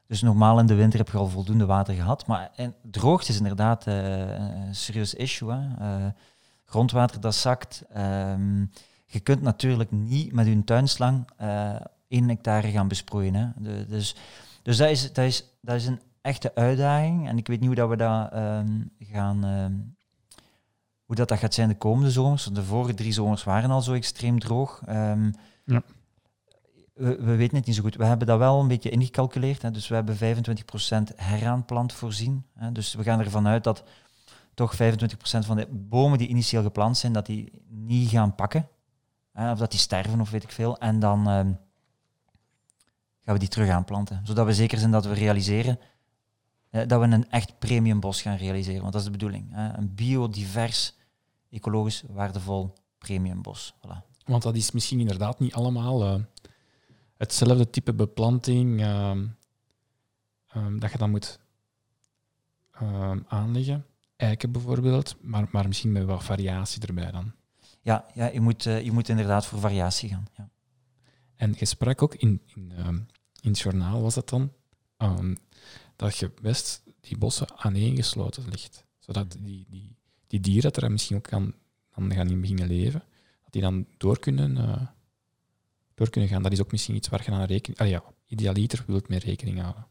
Dus normaal in de winter heb je al voldoende water gehad. Maar en droogte is inderdaad een serieus issue. Hè. Grondwater dat zakt. Ehm, je kunt natuurlijk niet met je tuinslang 1 hectare gaan besproeien. Hè. De- dus dus dat, is, dat, is, dat is een echte uitdaging. En ik weet niet hoe dat we dat ehm, gaan... ehm, hoe dat, dat gaat zijn de komende zomers. De vorige drie zomers waren al zo extreem droog. Ehm, Ja. we, we weten het niet zo goed. We hebben dat wel een beetje ingecalculeerd. Hè. Dus we hebben 25% heraanplant voorzien. Hè. Dus we gaan ervan uit dat toch 25% van de bomen die initieel geplant zijn, dat die niet gaan pakken. Hè, of dat die sterven of weet ik veel. En dan ehm, gaan we die terug aanplanten. Zodat we zeker zijn dat we realiseren dat we een echt premium bos gaan realiseren. Want dat is de bedoeling. Hè. Een biodivers, ecologisch waardevol premium bos. Voilà. Want dat is misschien inderdaad niet allemaal eh, hetzelfde type beplanting ehm, ehm, dat je dan moet ehm, aanleggen. Eiken bijvoorbeeld, maar, maar misschien met wat variatie erbij dan. Ja, ja je, moet, eh, je moet inderdaad voor variatie gaan. Ja. En je sprak ook in, in, in het journaal, was dat dan, dat je best die bossen aaneengesloten ligt. Zodat die, die, die dieren dat er misschien ook kan, dan gaan in beginnen leven, dat die dan door kunnen, eh, door kunnen gaan. Dat is ook misschien iets waar je aan rekening... Ah ja, idealiter wil het mee rekening houden.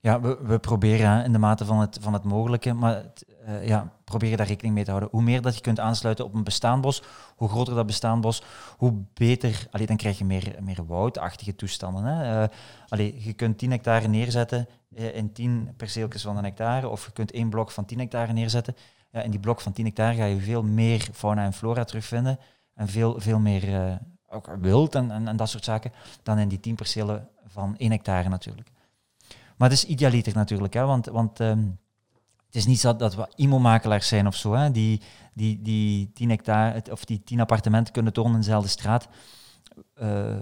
Ja, we, we proberen in de mate van het, van het mogelijke, maar eh, ja, proberen daar rekening mee te houden. Hoe meer dat je kunt aansluiten op een bestaand bos, hoe groter dat bestaand bos, hoe beter. Allee, dan krijg je meer, meer woudachtige toestanden. Hè. Eh, allee, je kunt 10 hectare neerzetten eh, in 10 perceeltjes van een hectare, of je kunt één blok van 10 hectare neerzetten. Ja, in die blok van 10 hectare ga je veel meer fauna en flora terugvinden en veel, veel meer ook wild en, en, en dat soort zaken dan in die 10 percelen van 1 hectare natuurlijk. Maar het is idealiter natuurlijk, hè, want, want ehm, het is niet zo dat we IMO-makelaars zijn of zo, hè, die, die, die 10 hectare of die 10 appartementen kunnen tonen in dezelfde straat. Eh,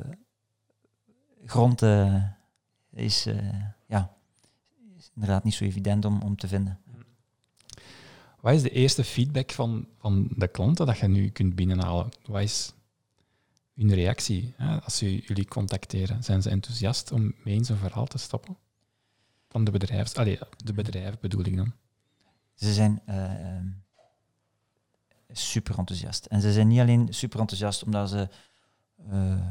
grond eh, is, eh, ja, is inderdaad niet zo evident om, om te vinden. Wat is de eerste feedback van, van de klanten dat je nu kunt binnenhalen? Wat is hun reactie hè, als jullie contacteren? Zijn ze enthousiast om mee in zo'n verhaal te stappen? Van de bedrijfs... Allee, de bedrijven bedoel ik dan. Ze zijn eh, ehm, super enthousiast. En ze zijn niet alleen super enthousiast omdat ze eh,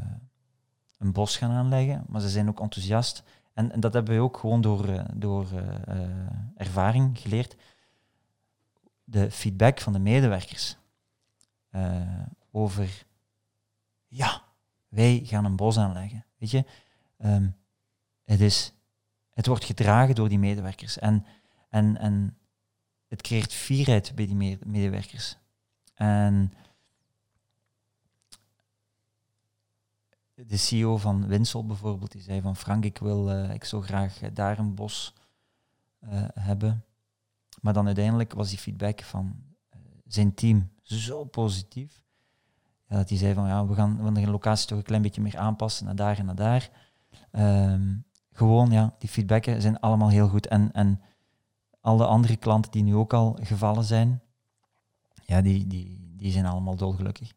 een bos gaan aanleggen, maar ze zijn ook enthousiast. En, en dat hebben we ook gewoon door, eh, door ervaring geleerd. De feedback van de medewerkers over, ja, wij gaan een bos aanleggen. Weet je, Ehm, het, is, het wordt gedragen door die medewerkers. En, en, en het creëert fierheid bij die me- medewerkers. En de CEO van Winsel bijvoorbeeld, die zei van Frank, ik wil, eh, ik zou graag eh, daar een bos eh, hebben. Maar dan uiteindelijk was die feedback van zijn team zo positief. Ja, dat hij zei van ja, we gaan, we gaan de locatie toch een klein beetje meer aanpassen naar daar en naar daar. Ehm, gewoon ja, die feedbacken zijn allemaal heel goed. En, en alle andere klanten die nu ook al gevallen zijn, ja, die, die, die zijn allemaal dolgelukkig.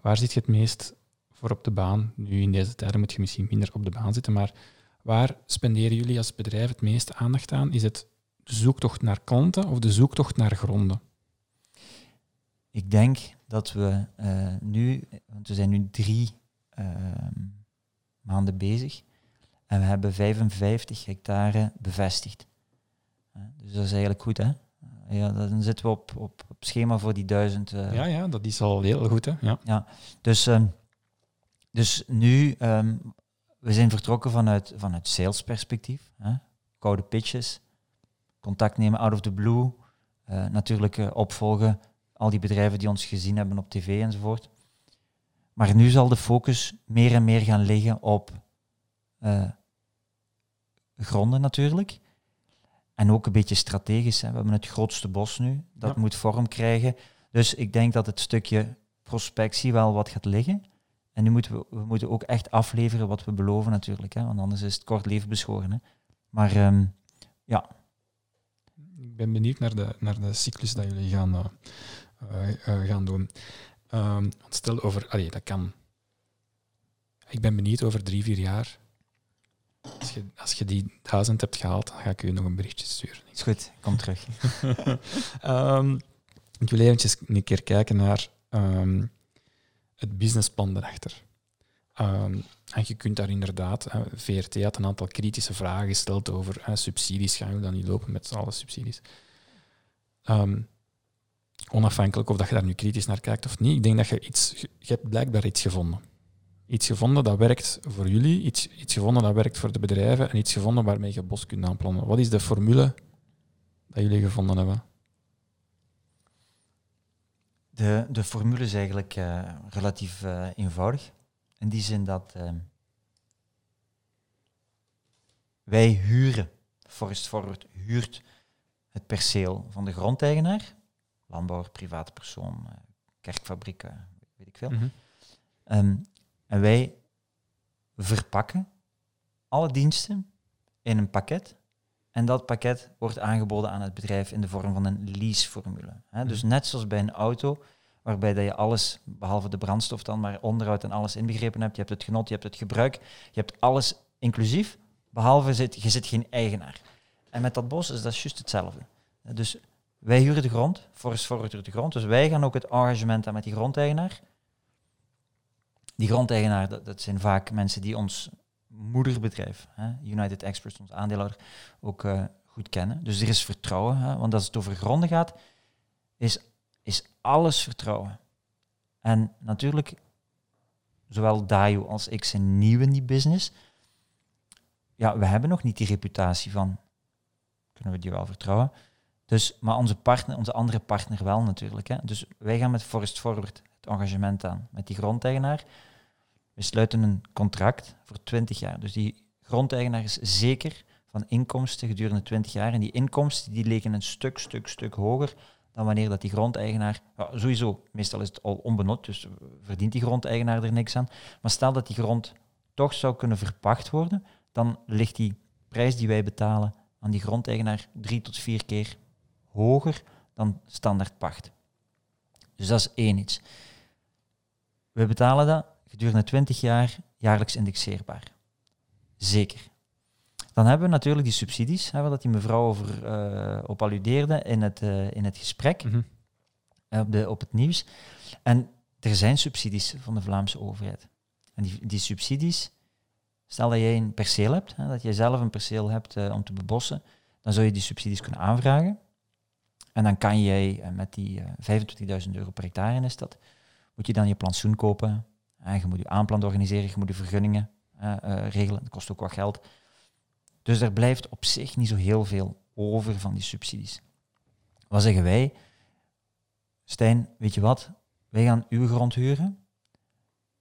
Waar zit je het meest voor op de baan? Nu in deze tijden moet je misschien minder op de baan zitten, maar waar spenderen jullie als bedrijf het meeste aandacht aan? Is het de zoektocht naar klanten of de zoektocht naar gronden? Ik denk dat we eh, nu, want we zijn nu drie ehm, maanden bezig en we hebben 55 hectare bevestigd. Dus dat is eigenlijk goed, hè? Ja, dan zitten we op, op, op schema voor die duizend. eh, Ja, ja, dat is al heel goed. Hè? Ja. Dus, ehm, dus nu, ehm, we zijn vertrokken vanuit, vanuit salesperspectief. Hè? koude pitches, contact nemen out of the blue, eh, natuurlijk eh, opvolgen, al die bedrijven die ons gezien hebben op tv enzovoort. Maar nu zal de focus meer en meer gaan liggen op gronden natuurlijk. En ook een beetje strategisch. Hè. We hebben het grootste bos nu, dat Ja. moet vorm krijgen. Dus ik denk dat het stukje prospectie wel wat gaat liggen. En nu moeten we, we moeten ook echt afleveren wat we beloven natuurlijk. Hè, want anders is het kort leven beschoren. Hè. Maar ehm, Ik ben benieuwd naar de, naar de cyclus dat jullie gaan, eh, eh, eh, gaan doen. Ehm, stel over... Allee, dat kan... Ik ben benieuwd over drie, vier jaar. Als je, als je die duizend hebt gehaald, dan ga ik u nog een berichtje sturen. is goed, kom terug. [laughs] Ehm, ik wil eventjes een keer kijken naar ehm, het businessplan erachter. Ehm, en je kunt daar inderdaad, hè, VRT had een aantal kritische vragen gesteld over hè, subsidies. Gaan we dan niet lopen met alle subsidies? Onafhankelijk of dat je daar nu kritisch naar kijkt of niet, ik denk dat je iets, je hebt blijkbaar iets gevonden. Iets gevonden dat werkt voor jullie, iets, iets gevonden dat werkt voor de bedrijven en iets gevonden waarmee je bos kunt aanplannen. Wat is de formule dat jullie gevonden hebben? De, de formule is eigenlijk eh, relatief eh, eenvoudig. In die zin dat ehm, wij huren, Forest Forward huurt het perceel van de grondeigenaar, landbouwer, private persoon, eh, kerkfabriek, eh, weet ik veel. Mhm. Ehm, en wij verpakken alle diensten in een pakket. En dat pakket wordt aangeboden aan het bedrijf in de vorm van een leaseformule. Hè? Dus Mhm. net zoals bij een auto, waarbij dat je alles, behalve de brandstof dan, maar onderhoud en alles inbegrepen hebt. Je hebt het genot, je hebt het gebruik, je hebt alles inclusief, behalve zit, je zit geen eigenaar. En met dat bos is dat juist hetzelfde. Dus wij huren de grond, Forest Forward huurt de grond, dus wij gaan ook het engagement aan met die grondeigenaar. Die grondeigenaar, dat, dat zijn vaak mensen die ons moederbedrijf, hè, United Experts, ons aandeelhouder, ook eh, goed kennen. Dus er is vertrouwen, hè, want als het over gronden gaat, is, is alles vertrouwen. En natuurlijk, zowel Dayo als ik zijn nieuw in die business. Ja, we hebben nog niet die reputatie van, kunnen we die wel vertrouwen? Dus, maar onze, partner, onze andere partner wel natuurlijk. Hè. Dus wij gaan met Forest Forward engagement aan met die grondeigenaar. We sluiten een contract voor 20 jaar. Dus die grondeigenaar is zeker van inkomsten gedurende 20 jaar. En die inkomsten die liggen een stuk, stuk, stuk hoger dan wanneer dat die grondeigenaar... Ja, sowieso, meestal is het al onbenut, dus verdient die grondeigenaar er niks aan. Maar stel dat die grond toch zou kunnen verpacht worden, dan ligt die prijs die wij betalen aan die grondeigenaar drie tot vier keer hoger dan standaard pacht. Dus dat is één iets. We betalen dat gedurende 20 jaar jaarlijks indexeerbaar. Zeker. Dan hebben we natuurlijk die subsidies, hè, waar dat die mevrouw over eh, op alludeerde in het, eh, in het gesprek, Mhm. op, de, op het nieuws. En er zijn subsidies van de Vlaamse overheid. En die, die subsidies, stel dat jij een perceel hebt, hè, dat jij zelf een perceel hebt eh, om te bebossen, dan zou je die subsidies kunnen aanvragen. En dan kan jij met die eh, 25.000 euro per hectare is dat, moet je dan je plantsoen kopen. En je moet je aanplan organiseren, je moet je vergunningen eh, eh, regelen. Dat kost ook wat geld. Dus er blijft op zich niet zo heel veel over van die subsidies. Wat zeggen wij? Stijn, weet je wat? Wij gaan uw grond huren.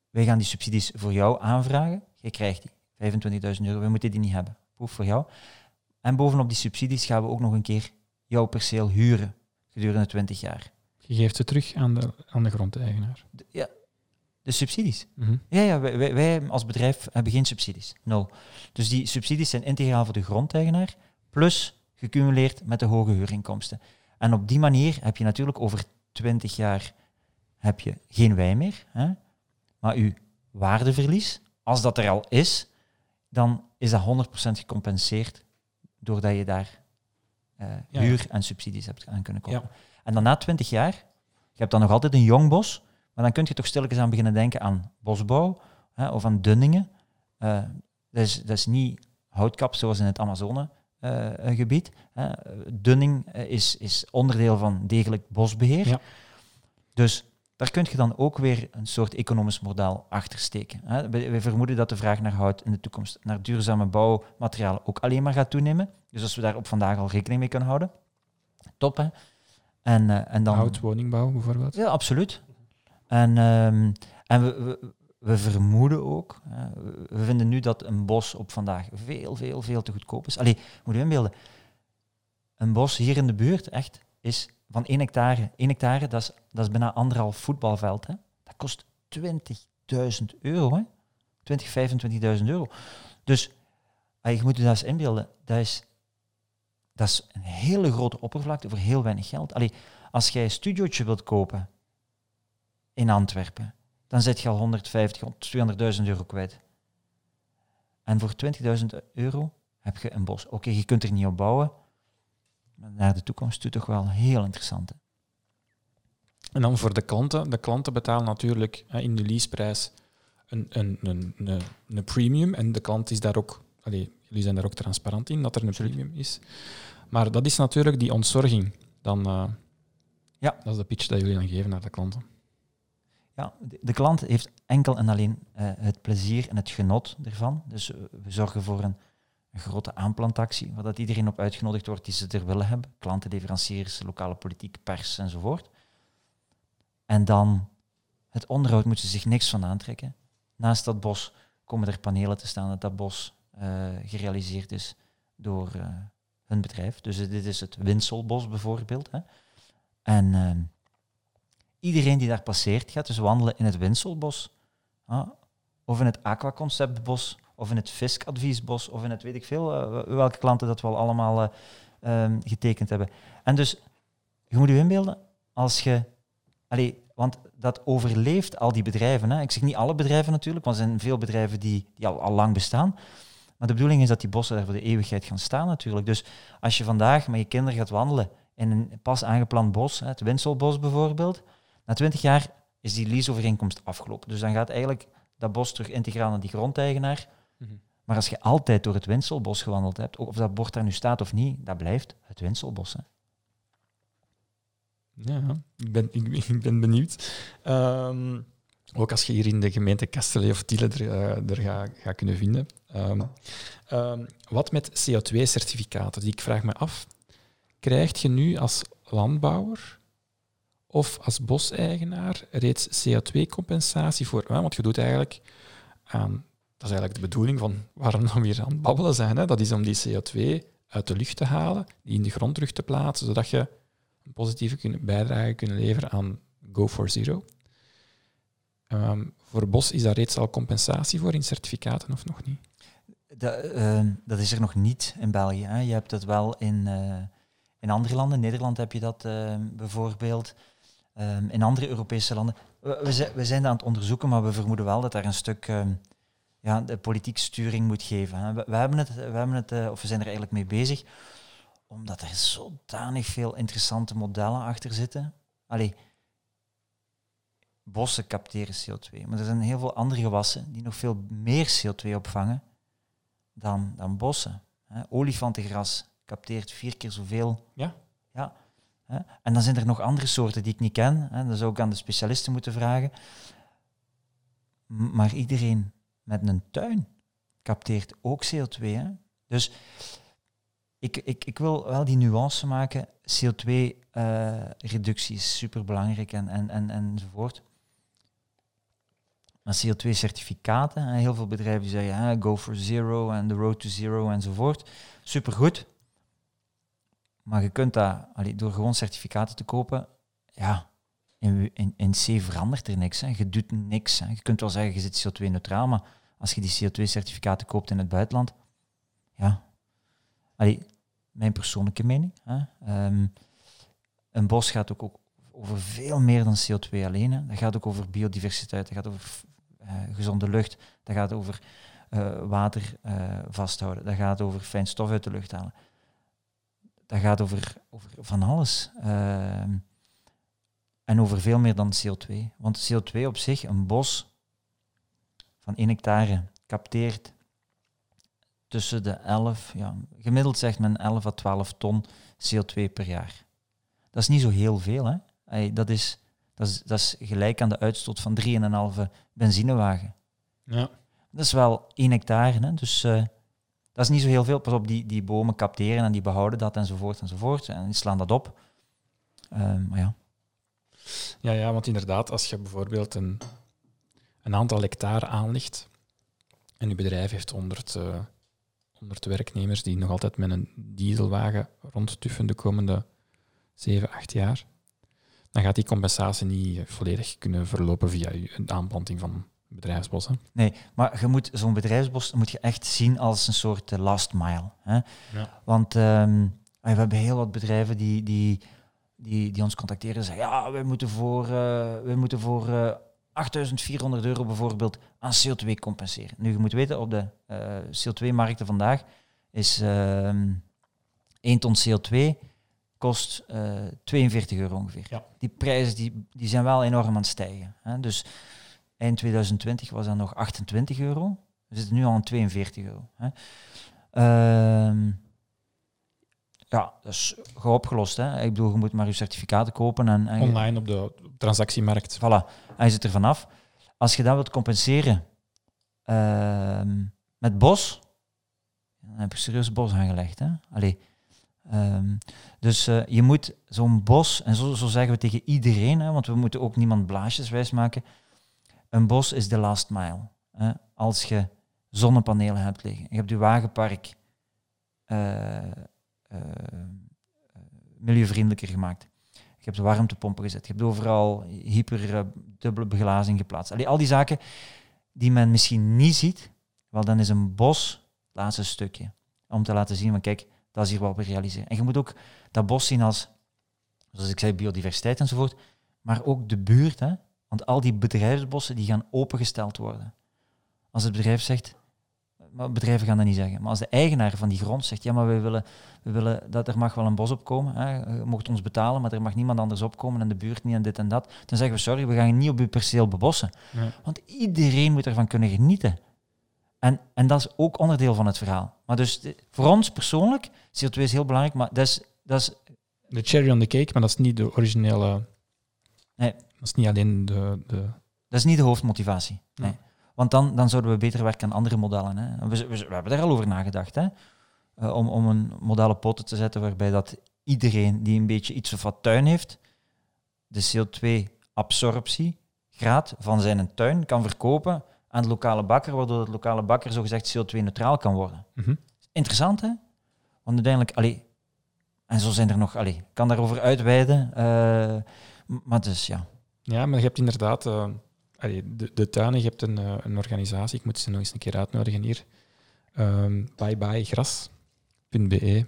Wij gaan die subsidies voor jou aanvragen. Je krijgt die. 25.000 euro. We moeten die niet hebben. Proef voor jou. En bovenop die subsidies gaan we ook nog een keer jouw perceel huren gedurende 20 jaar. Je geeft ze terug aan de, aan de grondeigenaar. De, ja, de subsidies. Mhm. Ja, ja wij, wij, als bedrijf hebben geen subsidies. Nul. Dus die subsidies zijn integraal voor de grondeigenaar, plus gecumuleerd met de hoge huurinkomsten. En op die manier heb je natuurlijk over 20 jaar heb je geen wij meer, hè? maar uw waardeverlies, als dat er al is, dan is dat 100% gecompenseerd doordat je daar eh, Ja. huur en subsidies hebt aan kunnen koppelen. Ja. En dan na 20 jaar, je hebt dan nog altijd een jong bos, maar dan kun je toch stilletjes aan beginnen denken aan bosbouw hè, of aan dunningen. Eh, dat, is, dat is niet houtkap zoals in het Amazone-gebied. Dunning eh, is, is onderdeel van degelijk bosbeheer. Ja. Dus daar kun je dan ook weer een soort economisch model achter steken. Hè. We, we vermoeden dat de vraag naar hout in de toekomst, naar duurzame bouwmaterialen, ook alleen maar gaat toenemen. Dus als we daar op vandaag al rekening mee kunnen houden, top hè. En, eh, en dan... Hout, woningbouw bijvoorbeeld. Ja, absoluut. En, ehm, en we, we, we vermoeden ook, hè, we- vinden nu dat een bos op vandaag veel, veel, veel te goedkoop is. Allee, moet je inbeelden, een bos hier in de buurt, echt, is van 1 hectare. 1 hectare, dat is, dat is bijna anderhalf voetbalveld. Hè. Dat kost 20.000 euro. Hè. 20, 25.000 euro. Dus allee, je moet je dat eens inbeelden, dat is, dat is een hele grote oppervlakte voor heel weinig geld. Allee, als jij een studiootje wilt kopen in Antwerpen, dan zet je al 150, 200.000 euro kwijt. En voor 20.000 euro heb je een bos. Oké, je kunt er niet op bouwen, maar naar de toekomst toe toch wel heel interessant. En dan voor de klanten. De klanten betalen natuurlijk in de leaseprijs een, een, een, een, premium. En de klant is daar ook, jullie zijn daar ook transparant in, dat er een premium is. Maar dat is natuurlijk die ontzorging. Dan, eh, Ja. Dat is de pitch dat jullie dan geven naar de klanten. Ja, de, de klant heeft enkel en alleen eh, het plezier en het genot ervan. Dus eh, we zorgen voor een, een grote aanplantactie, waar dat iedereen op uitgenodigd wordt die ze er willen hebben. Klanten, leveranciers, lokale politiek, pers enzovoort. En dan het onderhoud moeten ze zich niks van aantrekken. Naast dat bos komen er panelen te staan dat dat bos gerealiseerd is door eh, hun bedrijf. Dus eh, dit is het Winselbos bijvoorbeeld. Hè. En ehm, iedereen die daar passeert gaat dus wandelen in het Winselbos. of in het Aquaconceptbos, of in het Fiskadviesbos, of in het weet ik veel, eh, welke klanten dat we al allemaal eh, ehm, getekend hebben. En dus, je moet je inbeelden, als je... Want dat overleeft al die bedrijven. Hè. Ik zeg niet alle bedrijven natuurlijk, want er zijn veel bedrijven die, die al, al lang bestaan. Maar de bedoeling is dat die bossen daar voor de eeuwigheid gaan staan natuurlijk. Dus als je vandaag met je kinderen gaat wandelen in een pas aangeplant bos, het Winselbos bijvoorbeeld, na twintig jaar is die leaseovereenkomst afgelopen. Dus dan gaat eigenlijk dat bos terug integraal naar die grondeigenaar. Mhm. Maar als je altijd door het Winselbos gewandeld hebt, of dat bord daar nu staat of niet, dat blijft het Winselbos. Hè. Ja, ik ben, ik, ben- [laughs] ik ben benieuwd. Ehm, ook als je hier in de gemeente Kastelee of Tiele er, eh, er gaat gaat kunnen vinden. Ehm, ehm, wat met CO2-certificaten? Die ik vraag me af. Krijg je nu als landbouwer of als boseigenaar reeds CO2-compensatie voor? Want je doet eigenlijk. Dat is eigenlijk de bedoeling van waarom we hier aan het babbelen zijn. Hè? Dat is om die CO2 uit de lucht te halen, die in de grond terug te plaatsen, zodat je een positieve bijdrage kunnen leveren aan Go for Zero. Ehm, voor bos is daar reeds al compensatie voor in certificaten of nog niet? Dat, eh, dat is er nog niet in België. Hè. Je hebt dat wel in, eh, in andere landen. Nederland heb je dat eh, bijvoorbeeld. Ehm, in andere Europese landen. We, we, zijn, dat aan het onderzoeken, maar we vermoeden wel dat daar een stuk ehm, ja, de politiek sturing moet geven. Hè. We, we hebben het, we hebben het eh, of we zijn er eigenlijk mee bezig, omdat er zodanig veel interessante modellen achter zitten. Allee, bossen capteren CO2, maar er zijn heel veel andere gewassen die nog veel meer CO2 opvangen dan, dan bossen. Hè. Olifantengras capteert vier keer zoveel. Ja? ja hè. En dan zijn er nog andere soorten die ik niet ken. Hè. Dat zou ik aan de specialisten moeten vragen. M- Maar iedereen met een tuin capteert ook CO2. Hè. Dus ik, ik, ik wil wel die nuance maken. CO2-reductie is superbelangrijk en, en, en, enzovoort. Maar CO2-certificaten, hè, heel veel bedrijven die zeggen hè, go for zero en the road to zero enzovoort. Supergoed. Maar je kunt dat allee, door gewoon certificaten te kopen, ja, in, in, in C verandert er niks. Hè. Je doet niks. Hè. Je kunt wel zeggen, je zit CO2-neutraal, maar als je die CO2-certificaten koopt in het buitenland, ja, allee, mijn persoonlijke mening. Hè. Ehm, een bos gaat ook, ook over veel meer dan CO2 alleen. Hè. Dat gaat ook over biodiversiteit, dat gaat over gezonde lucht, dat gaat over eh, water eh, vasthouden, dat gaat over fijn stof uit de lucht halen. Dat gaat over, over van alles. En over veel meer dan CO2. Want CO2 op zich, een bos van 1 hectare, capteert tussen de 11, ja, gemiddeld zegt men 11 à 12 ton CO2 per jaar. Dat is niet zo heel veel, hè? Dat, is, Dat is, dat is gelijk aan de uitstoot van 3,5 benzinewagen. Ja. Dat is wel 1 hectare, hè? dus eh, dat is niet zo heel veel. Pas op, die, die bomen capteren en die behouden dat enzovoort enzovoort. En die slaan dat op. Ehm, maar ja, Ja, ja, want inderdaad, als je bijvoorbeeld een, een aantal hectare aanlegt en je bedrijf heeft 100, eh 100 werknemers die nog altijd met een dieselwagen rondtuffen de komende 7, 8 jaar, dan gaat die compensatie niet eh, volledig kunnen verlopen via een aanplanting van bedrijfsbossen. nee, maar je moet zo'n bedrijfsbos moet je echt zien als een soort eh, last mile. Hè? Ja. Want ehm, we hebben heel wat bedrijven die, die, die, die ons contacteren en zeggen, ja, wij moeten voor, eh, wij moeten voor eh 8400 euro bijvoorbeeld aan CO2 compenseren. Nu, je moet weten, op de eh, CO2-markten vandaag is ehm 1 ton CO2 kost eh 42 euro ongeveer. Ja. Die prijzen die, die zijn wel enorm aan het stijgen. Hè? Dus eind 2020 was dat nog 28 euro. We zitten nu al aan 42 euro. Hè? Ehm, ja, dat is gauw opgelost. Hè? Ik bedoel, je moet maar je certificaten kopen en, en Online op de transactiemarkt. Voilà, hij zit er vanaf. Als je dat wilt compenseren ehm, met bos, dan heb je serieus bos aangelegd. Hè? Allee, ehm, dus eh, je moet zo'n bos, en zo, zo zeggen we tegen iedereen, hè, want we moeten ook niemand blaasjes wijs maken. Een bos is de last mile. Hè? Als je zonnepanelen hebt liggen, je hebt je wagenpark eh, eh, milieuvriendelijker gemaakt. Je hebt warmtepompen gezet. Je hebt overal hyper dubbele beglazing geplaatst. Allee, al die zaken die men misschien niet ziet, wel dan is een bos het laatste stukje. Om te laten zien van kijk, dat is hier wat we realiseren. En je moet ook dat bos zien als, zoals ik zei, biodiversiteit enzovoort, maar ook de buurt. Hè? Want al die bedrijfsbossen die gaan opengesteld worden. Als het bedrijf zegt, maar bedrijven gaan dat niet zeggen, maar als de eigenaar van die grond zegt, ja maar we willen, we willen dat er mag wel een bos opkomen, hè? je mocht ons betalen, maar er mag niemand anders opkomen en de buurt niet en dit en dat, dan zeggen we sorry, we gaan niet op uw perceel bebossen. Want iedereen moet ervan kunnen genieten. En, en dat is ook onderdeel van het verhaal. Maar dus voor ons persoonlijk, CO2 is heel belangrijk, maar dat is, dat is De cherry on the cake, maar dat is niet de originele... Nee. Dat is niet alleen de... de Dat is niet de hoofdmotivatie. Nee. Want dan, dan zouden we beter werken aan andere modellen. Hè. We, we, we hebben daar al over nagedacht. Hè. Eh, om, om een model op poten te zetten waarbij dat iedereen die een beetje iets of wat tuin heeft, de CO2-absorptiegraad van zijn tuin kan verkopen aan de lokale bakker, waardoor de lokale bakker zogezegd CO2-neutraal kan worden. Mhm. Interessant, hè? Want uiteindelijk, allee, en zo zijn er nog, allee, ik kan daarover uitweiden, eh, maar dus ja. Ja, maar je hebt inderdaad... eh, allee, de, de tuinen, je hebt een, eh, een organisatie, ik moet ze nog eens een keer uitnodigen hier. Ehm byebyegras.be.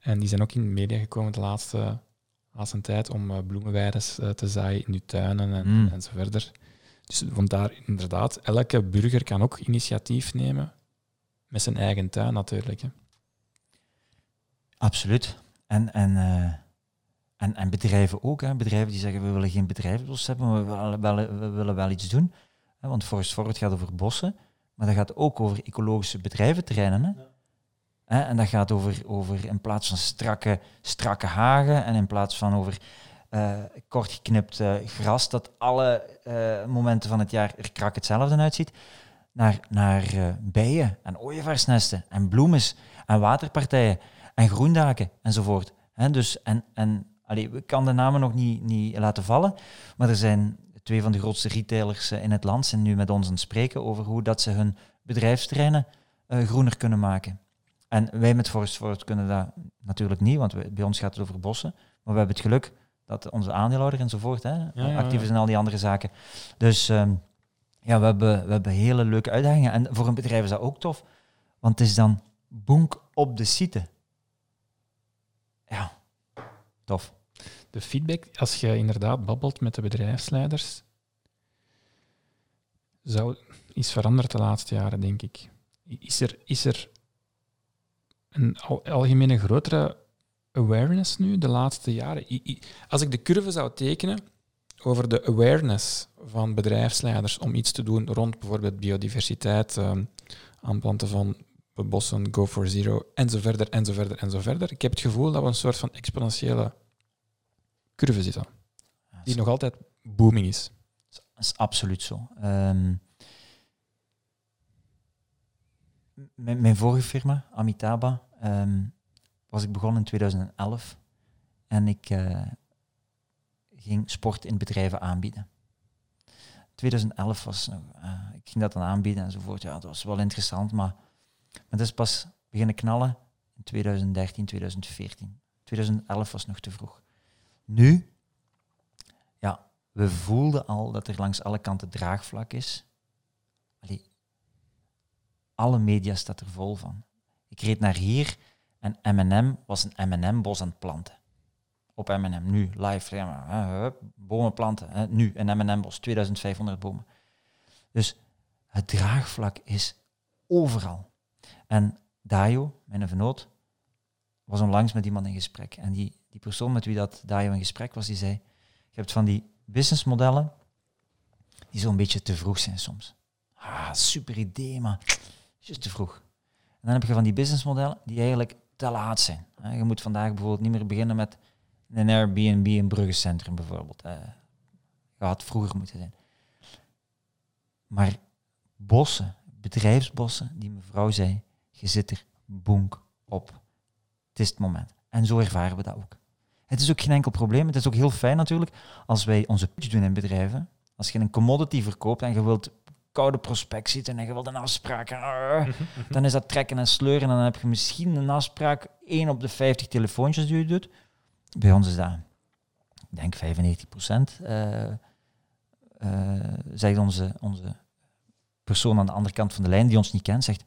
En die zijn ook in de media gekomen de laatste, laatste tijd om bloemenweides te zaaien in uw tuinen en, Mm. en zo verder. Dus vandaar inderdaad, elke burger kan ook initiatief nemen met zijn eigen tuin natuurlijk. Hè. Absoluut. En, en, eh, en, en bedrijven ook. Hè. Bedrijven die zeggen, we willen geen bedrijfsbos hebben, maar we willen wel, we willen wel iets doen. Hè, want Forest Forward gaat over bossen, maar dat gaat ook over ecologische bedrijventerreinen. Hè. Hè, en dat gaat over, over in plaats van strakke, strakke hagen en in plaats van over eh, kort geknipt eh, gras dat alle eh, momenten van het jaar er krak hetzelfde uitziet, naar, naar bijen en ooievaarsnesten en bloemes en waterpartijen en groendaken enzovoort. Dus, en, en allee, ik kan de namen nog niet, niet laten vallen, maar er zijn twee van de grootste retailers in het land zijn nu met ons aan het spreken over hoe dat ze hun bedrijfsterreinen groener kunnen maken. En wij met Forest Forward kunnen dat natuurlijk niet, want wij- bij ons gaat het over bossen. Maar we hebben het geluk dat onze aandeelhouder enzovoort hè, ja, actief is in al die andere zaken. Dus ehm, ja, we hebben, we hebben hele leuke uitdagingen. En voor een bedrijf is dat ook tof, want het is dan boenk op de site. Ja, tof. De feedback, als je inderdaad babbelt met de bedrijfsleiders, zou, is veranderd de laatste jaren, denk ik. Is er, is er een al, algemene grotere awareness nu de laatste jaren? I- i- Als ik de curve zou tekenen over de awareness van bedrijfsleiders om iets te doen rond bijvoorbeeld biodiversiteit, ehm, aanplanten van bossen, go for zero, en zo verder, en zo verder, en zo verder. Ik heb het gevoel dat we een soort van exponentiële curve zitten, die nog altijd booming is. Dat is absoluut zo. Ehm, mijn, mijn vorige firma, Amitabha, ehm, was ik begonnen in 2011 en ik eh, ging sport in bedrijven aanbieden. 2011 was, nog, eh, ik ging dat dan aanbieden enzovoort. Ja, dat was wel interessant, maar, maar dat is pas beginnen knallen in 2013, 2014. 2011 was nog te vroeg. Nu, ja, we voelden al dat er langs alle kanten draagvlak is. Alle media staat er vol van. Ik reed naar hier en M&M was een M&M-bos aan het planten. Op M&M, nu, live. Ja, bomen planten. Nu, een M&M-bos, 2500 bomen. Dus het draagvlak is overal. En Dayo, mijn vernoot, was onlangs met iemand in gesprek. En die, die persoon met wie dat Dayo in gesprek was, die zei, je hebt van die businessmodellen die zo'n beetje te vroeg zijn soms. Ah, super idee, maar is te vroeg. En dan heb je van die businessmodellen die eigenlijk te laat zijn. Je moet vandaag bijvoorbeeld niet meer beginnen met een Airbnb in Bruggecentrum bijvoorbeeld. Dat had vroeger moeten zijn. Maar bossen, bedrijfsbossen, die mevrouw zei, je zit er boenk op. Het is het moment. En zo ervaren we dat ook. Het is ook geen enkel probleem. Het is ook heel fijn natuurlijk als wij onze pitch doen in bedrijven. Als je een commodity verkoopt en je wilt koude prospect zitten en je wilt een afspraak, dan is dat trekken en sleuren en dan heb je misschien een afspraak, één op de 50 telefoontjes die je doet. Bij ons is dat, ik denk 95 procent, uh, uh, zegt onze, onze persoon aan de andere kant van de lijn die ons niet kent, zegt,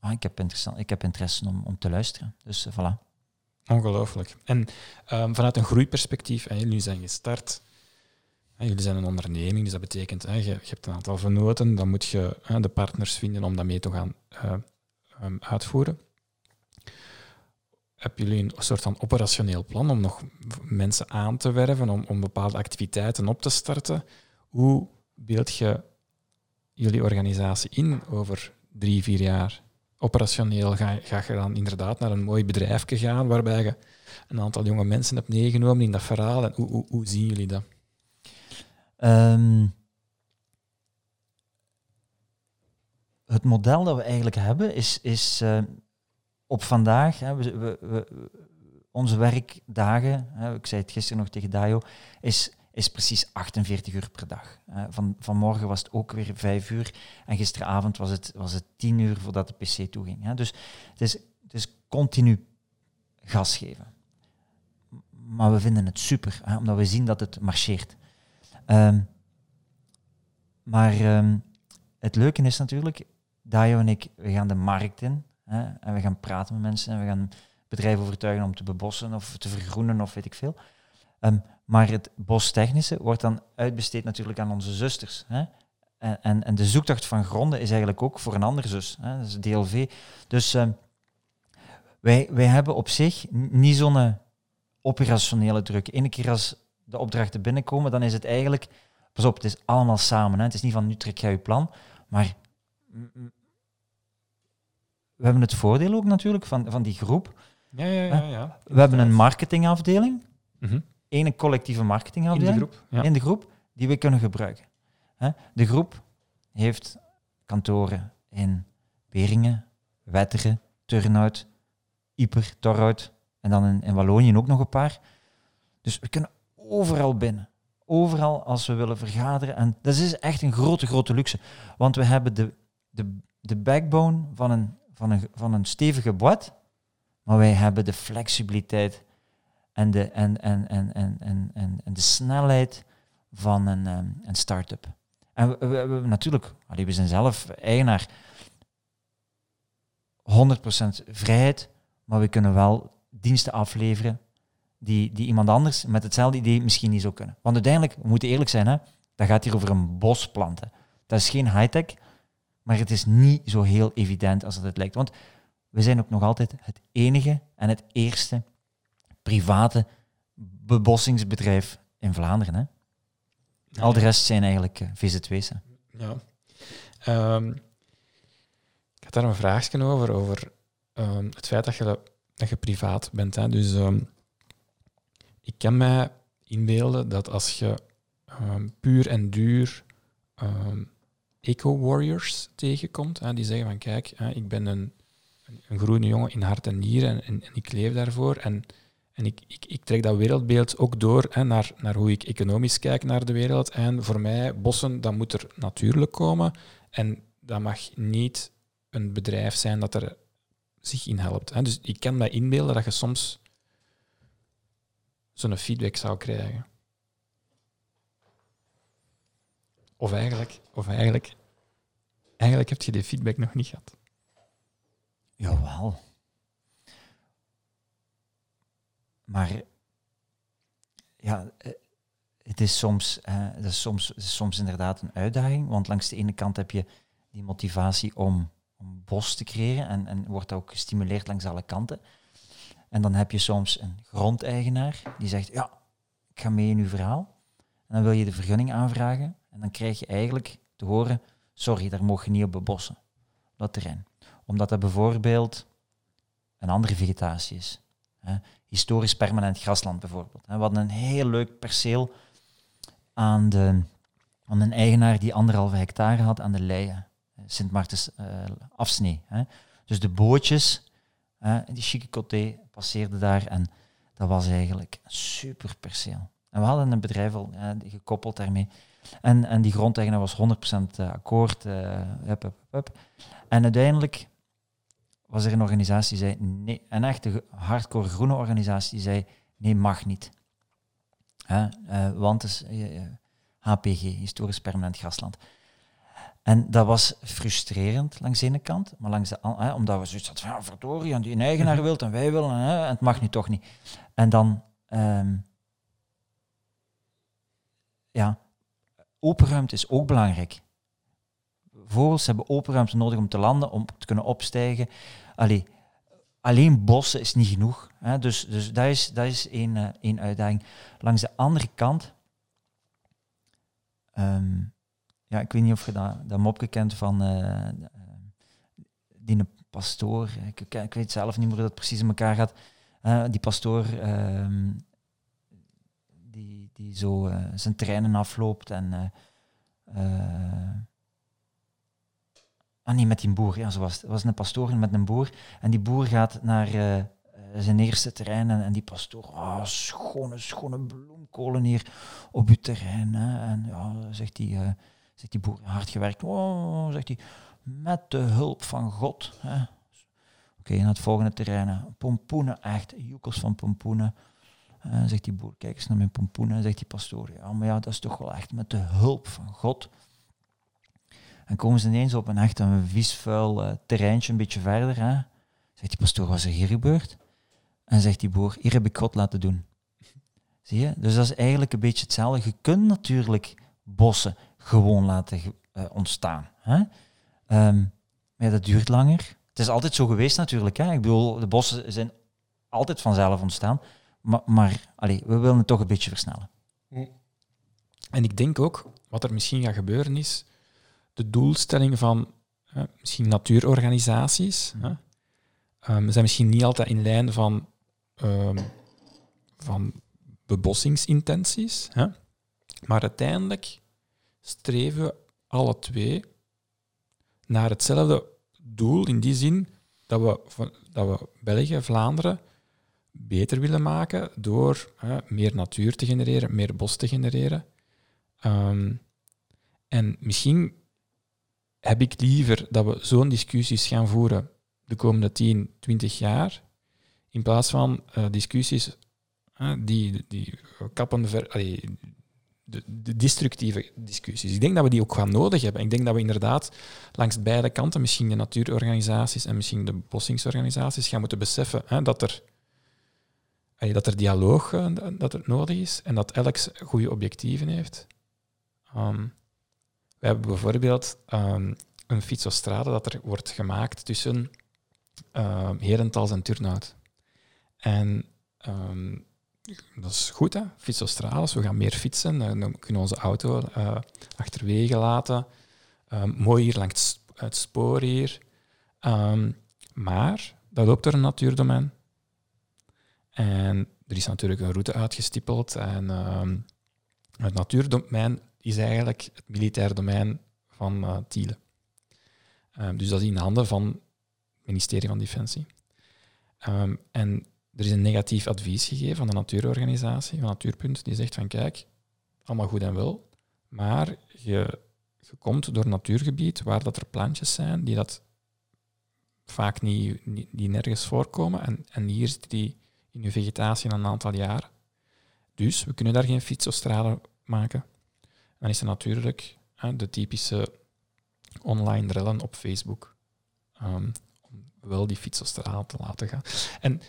ah, ik, heb ik heb interesse om, om te luisteren. Dus uh, voilà. Ongelooflijk. En um, vanuit een groeiperspectief, en jullie zijn gestart, jullie zijn een onderneming, dus dat betekent, hè, je, hebt een aantal vernoten, dan moet je de partners vinden om dat mee te gaan uh, um, uitvoeren. Hebben jullie een soort van operationeel plan om nog mensen aan te werven, om, om bepaalde activiteiten op te starten? Hoe beeld je jullie organisatie in over drie, vier jaar? operationeel ga, ga je dan inderdaad naar een mooi bedrijf gaan waarbij je een aantal jonge mensen hebt meegenomen in dat verhaal. En hoe, hoe zien jullie dat? Um, het model dat we eigenlijk hebben is, is uh, op vandaag, hè, we, we, onze werkdagen, hè, ik zei het gisteren nog tegen Dayo, is is precies 48 uur per dag. Uh, van, vanmorgen was het ook weer 5 uur en gisteravond was het, was het 10 uur voordat de PC toeging. Hè. Dus het is, het is continu gas geven. Maar we vinden het super, hè, omdat we zien dat het marcheert. Um, maar um, het leuke is natuurlijk, Dayo en ik, we gaan de markt in hè, en we gaan praten met mensen en we gaan bedrijven overtuigen om te bebossen of te vergroenen of weet ik veel. Um, maar het bostechnische wordt dan uitbesteed natuurlijk aan onze zusters. Hè? En, en, en, de zoektocht van gronden is eigenlijk ook voor een andere zus, hè? dat is DLV. Dus wij, wij hebben op zich niet zo'n operationele druk. Eén keer als de opdrachten binnenkomen, dan is het eigenlijk, pas op, het is allemaal samen. Hè? Het is niet van nu trek jij je plan, maar we hebben het voordeel ook natuurlijk van, van die groep. Ja, ja, ja. ja. We hebben een marketingafdeling. Mm ene collectieve marketingafdeling in de groep, in de groep die we kunnen gebruiken. De groep heeft kantoren in Beringen, Wetteren, Turnhout, Ieper, Torhout en dan in, in Wallonië ook nog een paar. Dus we kunnen overal binnen. Overal als we willen vergaderen. En dat is echt een grote, grote luxe. Want we hebben de, de, de backbone van een, van, een, van een stevige boîte, maar wij hebben de flexibiliteit en de, en, en, en, en, en, en, de snelheid van een, um, een start-up. En we, we, natuurlijk, we zijn zelf eigenaar, 100% vrijheid, maar we kunnen wel diensten afleveren die, die iemand anders met hetzelfde idee misschien niet zou kunnen. Want uiteindelijk, we moeten eerlijk zijn, hè, dat gaat hier over een bos planten. Dat is geen high-tech, maar het is niet zo heel evident als het lijkt. Want we zijn ook nog altijd het enige en het eerste private bebossingsbedrijf in Vlaanderen. Hè? Al de rest zijn eigenlijk uh, VZW's. Ja. Um, ik had daar een vraagje over, over um, het feit dat je, dat je privaat bent. Hè? Dus um, ik kan mij inbeelden dat als je ehm, puur en duur ehm, eco-warriors tegenkomt, hè, die zeggen van kijk, hè, ik ben een, een, groene jongen in hart en nieren en, en, en ik leef daarvoor. En, en ik, ik, ik trek dat wereldbeeld ook door hè, naar, naar hoe ik economisch kijk naar de wereld. En voor mij, bossen, dat moet er natuurlijk komen. En dat mag niet een bedrijf zijn dat er zich in helpt. Hè. Dus ik kan mij inbeelden dat je soms zo'n feedback zou krijgen. Of eigenlijk, of eigenlijk, eigenlijk heb je die feedback nog niet gehad. Jawel. Maar ja, eh, het is soms, eh, dat is soms, soms inderdaad een uitdaging. Want langs de ene kant heb je die motivatie om, om bos te creëren en, en wordt ook gestimuleerd langs alle kanten. En dan heb je soms een grondeigenaar die zegt, ja, ik ga mee in uw verhaal. En dan wil je de vergunning aanvragen en dan krijg je eigenlijk te horen, sorry, daar mogen je niet op bebossen, dat terrein. Omdat dat bijvoorbeeld een andere vegetatie is. Historisch permanent grasland bijvoorbeeld. We hadden een heel leuk perceel aan, de, aan een eigenaar die anderhalve hectare had aan de Leien. Sint Maartens uh, afsnee. Hè. Dus de bootjes, die chique coté, passeerden daar en dat was eigenlijk super perceel. En we hadden een bedrijf al gekoppeld daarmee. En, en die grondeigenaar was 100% akkoord. Uh, hup, hup, hup. En uiteindelijk was er een organisatie die zei nee, een echte hardcore groene organisatie die zei nee, mag niet. Uh, want is HPG, historisch permanent grasland. En dat was frustrerend langs de ene kant, maar langs de andere, omdat we zoiets hadden van, ja, verdorie, en die een eigenaar wil en wij willen, hè, en het mag nu toch niet. En dan, um, ja, open ruimte is ook belangrijk. Vogels hebben open ruimte nodig om te landen, om te kunnen opstijgen. Allee, alleen bossen is niet genoeg. Hè. Dus, dus dat is, dat is één, uh, één uitdaging. Langs de andere kant, um, ja, ik weet niet of je dat, dat mopje kent van uh, die pastoor. Ik, ik, weet zelf niet meer hoe dat precies in elkaar gaat. Uh, die pastoor um, die, die zo zijn treinen afloopt en Ah nee, met die boer. Ja, zo was het. was een pastoor met een boer. En die boer gaat naar zijn eerste terrein. En, en die pastoor, oh, schone, schone bloemkolen hier op uw terrein. Hè. En ja, zegt die, uh, zegt die boer, hard gewerkt. Oh, zegt hij, met de hulp van God. Oké, okay, naar het volgende terrein. Pompoenen, echt, joekels van pompoenen. Uh, zegt die boer, kijk eens naar mijn pompoenen. Zegt die pastoor, ja, maar ja, dat is toch wel echt met de hulp van God. En komen ze ineens op een echt een vies, vuil uh, terreintje een beetje verder. Hè? Zegt die pastoor, wat is er hier gebeurd? En zegt die boer, hier heb ik God laten doen. Zie je? Dus dat is eigenlijk een beetje hetzelfde. Je kunt natuurlijk bossen gewoon laten uh, ontstaan. Hè? Um, maar dat duurt langer. Het is altijd zo geweest natuurlijk. Hè? Ik bedoel, de bossen zijn altijd vanzelf ontstaan. Maar, maar allez, we willen het toch een beetje versnellen. En ik denk ook, wat er misschien gaat gebeuren is, de doelstelling van uh, misschien natuurorganisaties uh, um, zijn misschien niet altijd in lijn van, um, van bebossingsintenties. Hè? Maar uiteindelijk streven we alle twee naar hetzelfde doel, in die zin dat we, dat we België, Vlaanderen, beter willen maken door uh, meer natuur te genereren, meer bos te genereren. Um, en misschien heb ik liever dat we zo'n discussies gaan voeren de komende 10, 20 jaar, in plaats van uh, discussies die, die kappen ver, de, de, destructieve discussies. Ik denk dat we die ook gaan nodig hebben. Ik denk dat we inderdaad langs beide kanten, misschien de natuurorganisaties en misschien de bossingsorganisaties, gaan moeten beseffen hè, dat, er, dat er dialoog uh, dat er nodig is en dat elk goede objectieven heeft. Um, we hebben bijvoorbeeld um, een fietsostrade dat er wordt gemaakt tussen uh, Herentals en Turnhout. En dat is goed, hè? fietsostrades. We gaan meer fietsen. Dan kunnen we onze auto uh, achterwege laten. Um, mooi hier langs het spoor hier. Um, maar dat loopt door een natuurdomein. En er is natuurlijk een route uitgestippeld. En Het natuurdomein is eigenlijk het militair domein van uh, Tiele. Um, dus dat is in handen van het ministerie van Defensie. En er is een negatief advies gegeven van de natuurorganisatie, van Natuurpunt, die zegt van kijk, allemaal goed en wel, maar je, je komt door een natuurgebied waar dat er plantjes zijn die dat vaak niet, die nergens voorkomen en, en hier zit die in je vegetatie een aantal jaren. Dus we kunnen daar geen fietsostrade maken. Dan is er natuurlijk hè, de typische online rellen op Facebook. Um, om wel die fietsostrade te laten gaan. En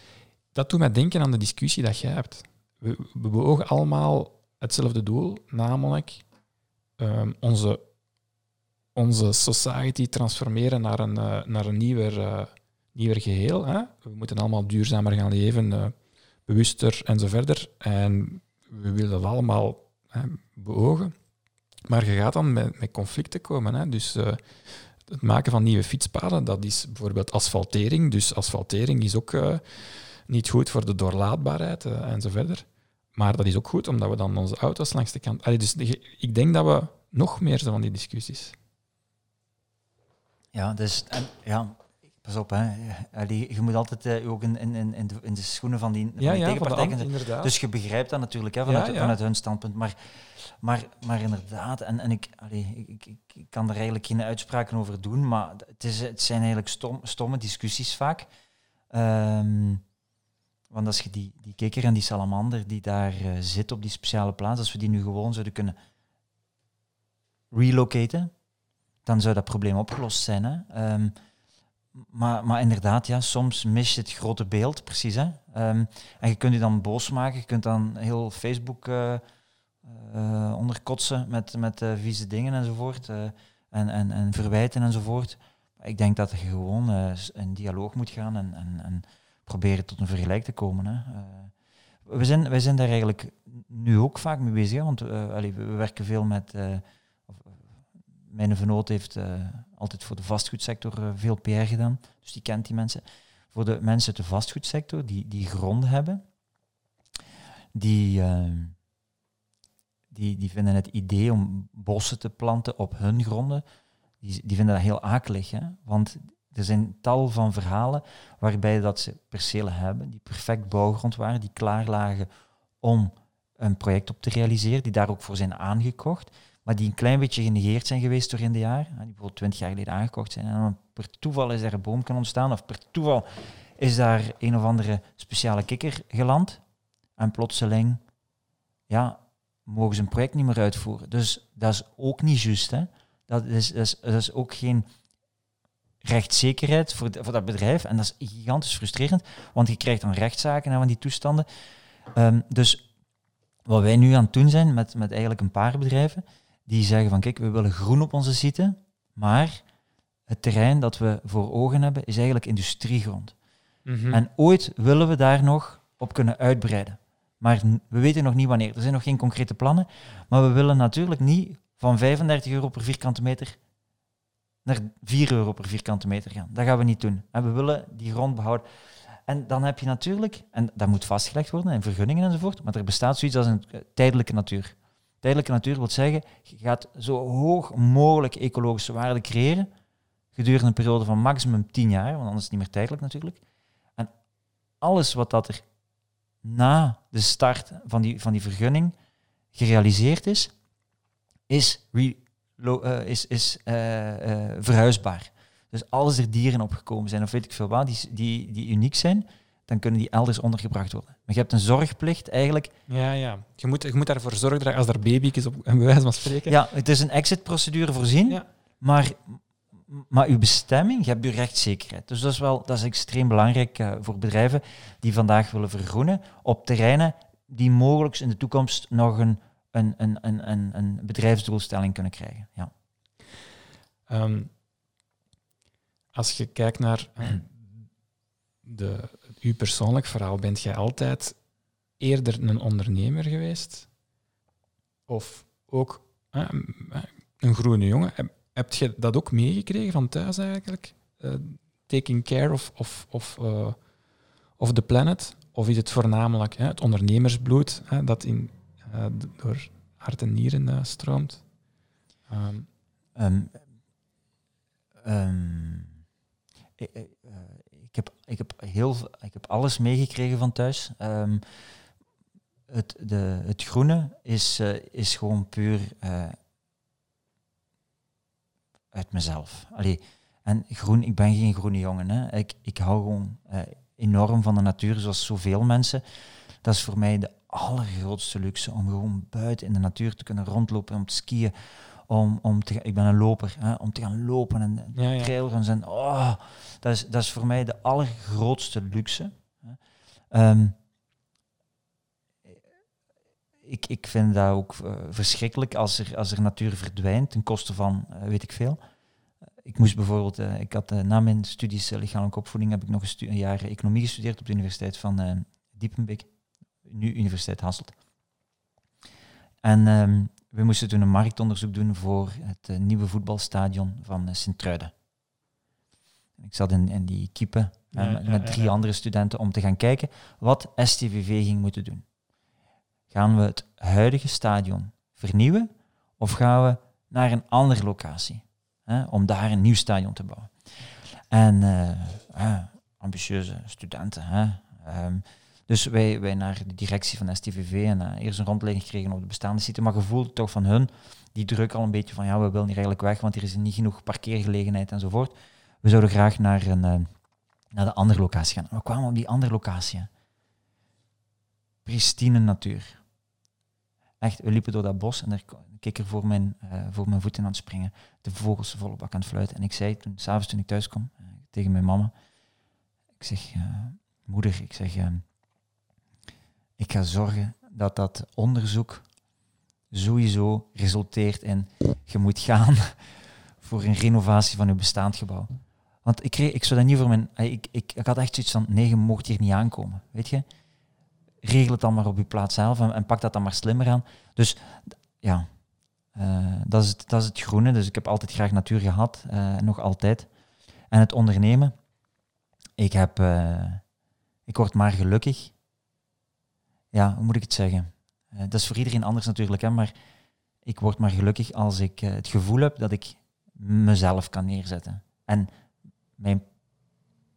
dat doet mij denken aan de discussie dat jij hebt. We, we beogen allemaal hetzelfde doel, namelijk um, onze, onze society transformeren naar een, uh, naar een nieuwer, uh, geheel. Hè? We moeten allemaal duurzamer gaan leven, uh, bewuster en zo verder. En we willen dat allemaal hè, beogen. Maar je gaat dan met, met conflicten komen. Hè? Dus het maken van nieuwe fietspaden, dat is bijvoorbeeld asfaltering. Dus asfaltering is ook niet goed voor de doorlaatbaarheid en zo verder. Maar dat is ook goed, omdat we dan onze auto's langs de kant... Allee, dus ik denk dat we nog meer zo van die discussies. Ja, dus... En, ja, pas op, hè. Allee, je moet altijd uh, ook in, in, in, de, in de schoenen van die, van ja, die ja, tegenpartijen... inderdaad. Dus je begrijpt dat natuurlijk hè, vanuit, ja, vanuit hun standpunt. Maar, maar, maar inderdaad, en, en ik, allee, ik, ik, ik, kan er eigenlijk geen uitspraken over doen, maar het, is, het zijn eigenlijk stom, stomme discussies vaak. Um, want als je die, die kikker en die salamander die daar uh, zit op die speciale plaats, als we die nu gewoon zouden kunnen relocaten, dan zou dat probleem opgelost zijn. Hè? Um, maar, maar inderdaad, ja, soms mis je het grote beeld, precies. Hè? Um, en je kunt je dan boos maken, je kunt dan heel Facebook uh, onderkotsen met, met vieze dingen enzovoort. en, en, en verwijten enzovoort. Ik denk dat je gewoon in dialoog moet gaan en, en, en proberen tot een vergelijk te komen. Hè. Uh, we zijn, wij zijn daar eigenlijk nu ook vaak mee bezig, want allee, we, werken veel met... Uh, mijn vernoot heeft altijd voor de vastgoedsector veel PR gedaan, dus die kent die mensen. Voor de mensen uit de vastgoedsector die, die gronden hebben, die, die, die vinden het idee om bossen te planten op hun gronden, die, die vinden dat heel akelig. Hè? Want er zijn tal van verhalen waarbij dat ze percelen hebben die perfect bouwgrond waren, die klaar lagen om een project op te realiseren, die daar ook voor zijn aangekocht, maar die een klein beetje genegeerd zijn geweest door in de jaar, die bijvoorbeeld twintig jaar geleden aangekocht zijn. En per toeval is er een boom kunnen ontstaan, of per toeval is daar een of andere speciale kikker geland. En plotseling, ja, mogen ze een project niet meer uitvoeren. Dus dat is ook niet juist. Hè? Dat, is, dat, is, dat is ook geen rechtszekerheid voor, voor dat bedrijf. En dat is gigantisch frustrerend, want je krijgt dan rechtszaken en van die toestanden. Um, dus wat wij nu aan het doen zijn met, met eigenlijk een paar bedrijven, die zeggen van kijk, we willen groen op onze site, maar het terrein dat we voor ogen hebben is eigenlijk industriegrond. Mm -hmm. En ooit willen we daar nog op kunnen uitbreiden. Maar we weten nog niet wanneer. Er zijn nog geen concrete plannen. Maar we willen natuurlijk niet van 35 euro per vierkante meter naar 4 euro per vierkante meter gaan. Dat gaan we niet doen. En we willen die grond behouden. En dan heb je natuurlijk, en dat moet vastgelegd worden in vergunningen enzovoort, maar er bestaat zoiets als een tijdelijke natuur. Tijdelijke natuur wil zeggen, je gaat zo hoog mogelijk ecologische waarde creëren gedurende een periode van maximum 10 jaar, want anders is het niet meer tijdelijk natuurlijk. En alles wat dat er na de start van die, van die vergunning gerealiseerd is, is re is, is uh, uh, verhuisbaar. Dus als er dieren opgekomen zijn, of weet ik veel wat, die, die, die uniek zijn, dan kunnen die elders ondergebracht worden. Maar je hebt een zorgplicht eigenlijk. Ja, ja. Je moet, je moet daarvoor zorgen dat als er baby's op [laughs] een bewijs van spreken. Ja, het is een exitprocedure voorzien, ja. maar, maar uw bestemming, je hebt uw rechtszekerheid. Dus dat is wel dat is extreem belangrijk uh, voor bedrijven die vandaag willen vergroenen op terreinen die mogelijk in de toekomst nog een een, een, bedrijfsdoelstelling kunnen krijgen. Ja. Um, als je kijkt naar uh, de, uw persoonlijk verhaal, bent jij altijd eerder een ondernemer geweest? Of ook uh, een groene jongen? Heb, je dat ook meegekregen van thuis eigenlijk? Taking care of, of, of, of the planet? Of is het voornamelijk hè, het ondernemersbloed hè, dat in, uh, door hart en nieren eh, stroomt. Ehm, Ehm, ehm, ik, ik, eh, ik heb, ik, heb heel, ik heb alles meegekregen van thuis. Het, de, het groene is, eh, is gewoon puur eh, uit mezelf. Allee, en groen, ik ben geen groene jongen. Hè. Ik, ik hou gewoon eh, enorm van de natuur, zoals zoveel mensen. Dat is voor mij de allergrootste luxe, om gewoon buiten in de natuur te kunnen rondlopen, om te skiën, om, om te, ik ben een loper, hè, om te gaan lopen en Ja, ja. trailruns en oh, dat is, dat is voor mij de allergrootste luxe. Ehm, ik, ik vind dat ook eh, verschrikkelijk als er, als er natuur verdwijnt ten koste van eh, weet ik veel. Ik moest bijvoorbeeld, eh, ik had na mijn studies lichamelijke opvoeding heb ik nog een, een jaar economie gestudeerd op de Universiteit van Diepenbeek, nu Universiteit Hasselt. En ehm, we moesten toen een marktonderzoek doen voor het eh, nieuwe voetbalstadion van eh, Sint-Truiden. Ik zat in, in die kiepe eh, Ja, met, ja, met ja, drie ja. andere studenten om te gaan kijken wat STVV ging moeten doen. Gaan we het huidige stadion vernieuwen of gaan we naar een andere locatie hè, om daar een nieuw stadion te bouwen? En ambitieuze studenten. Hè, ehm, dus wij, wij naar de directie van STVV en eh, eerst een rondleiding gekregen op de bestaande site, maar gevoeld toch van hun, die druk al een beetje van ja, we willen hier eigenlijk weg, want hier is niet genoeg parkeergelegenheid enzovoort. We zouden graag naar, een, eh, naar de andere locatie gaan. We kwamen op die andere locatie. Pristine natuur. Echt, we liepen door dat bos en een kikker voor mijn, eh, voor mijn voeten aan het springen. De vogels bak aan het fluiten. En ik zei toen, s'avonds toen ik thuis kwam, tegen mijn mama, ik zeg, moeder, ik zeg, eh, ik ga zorgen dat dat onderzoek sowieso resulteert in, je moet gaan [laughs] voor een renovatie van uw bestaand gebouw. Want ik, kreeg, ik zou dat niet voor mijn... Ik, ik, ik had echt zoiets van, nee, je mocht hier niet aankomen. Weet je? Regel het dan maar op je plaats zelf en, en pak dat dan maar slimmer aan. Dus ja, eh, dat, is het, dat is het groene. Dus ik heb altijd graag natuur gehad, eh, nog altijd. En het ondernemen. Ik heb... eh, ik word maar gelukkig. Ja, hoe moet ik het zeggen? Eh, dat is voor iedereen anders natuurlijk, hè, maar ik word maar gelukkig als ik eh, het gevoel heb dat ik mezelf kan neerzetten. En mijn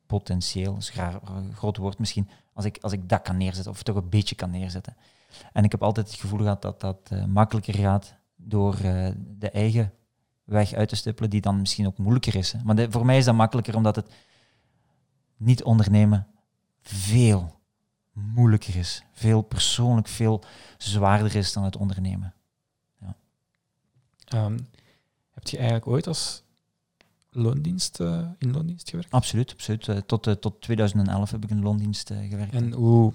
potentieel, is een groot woord misschien, als ik, als ik dat kan neerzetten, of toch een beetje kan neerzetten. En ik heb altijd het gevoel gehad dat dat eh, makkelijker gaat door de eigen weg uit te stippelen, die dan misschien ook moeilijker is. Hè. Maar voor mij is dat makkelijker, omdat het niet ondernemen veel moeilijker is. Veel persoonlijk, veel zwaarder is dan het ondernemen. Ehm, heb je eigenlijk ooit als loondienst, eh, in loondienst gewerkt? Absoluut, absoluut. Eh, tot, eh, tot 2011 heb ik in loondienst gewerkt. En hoe,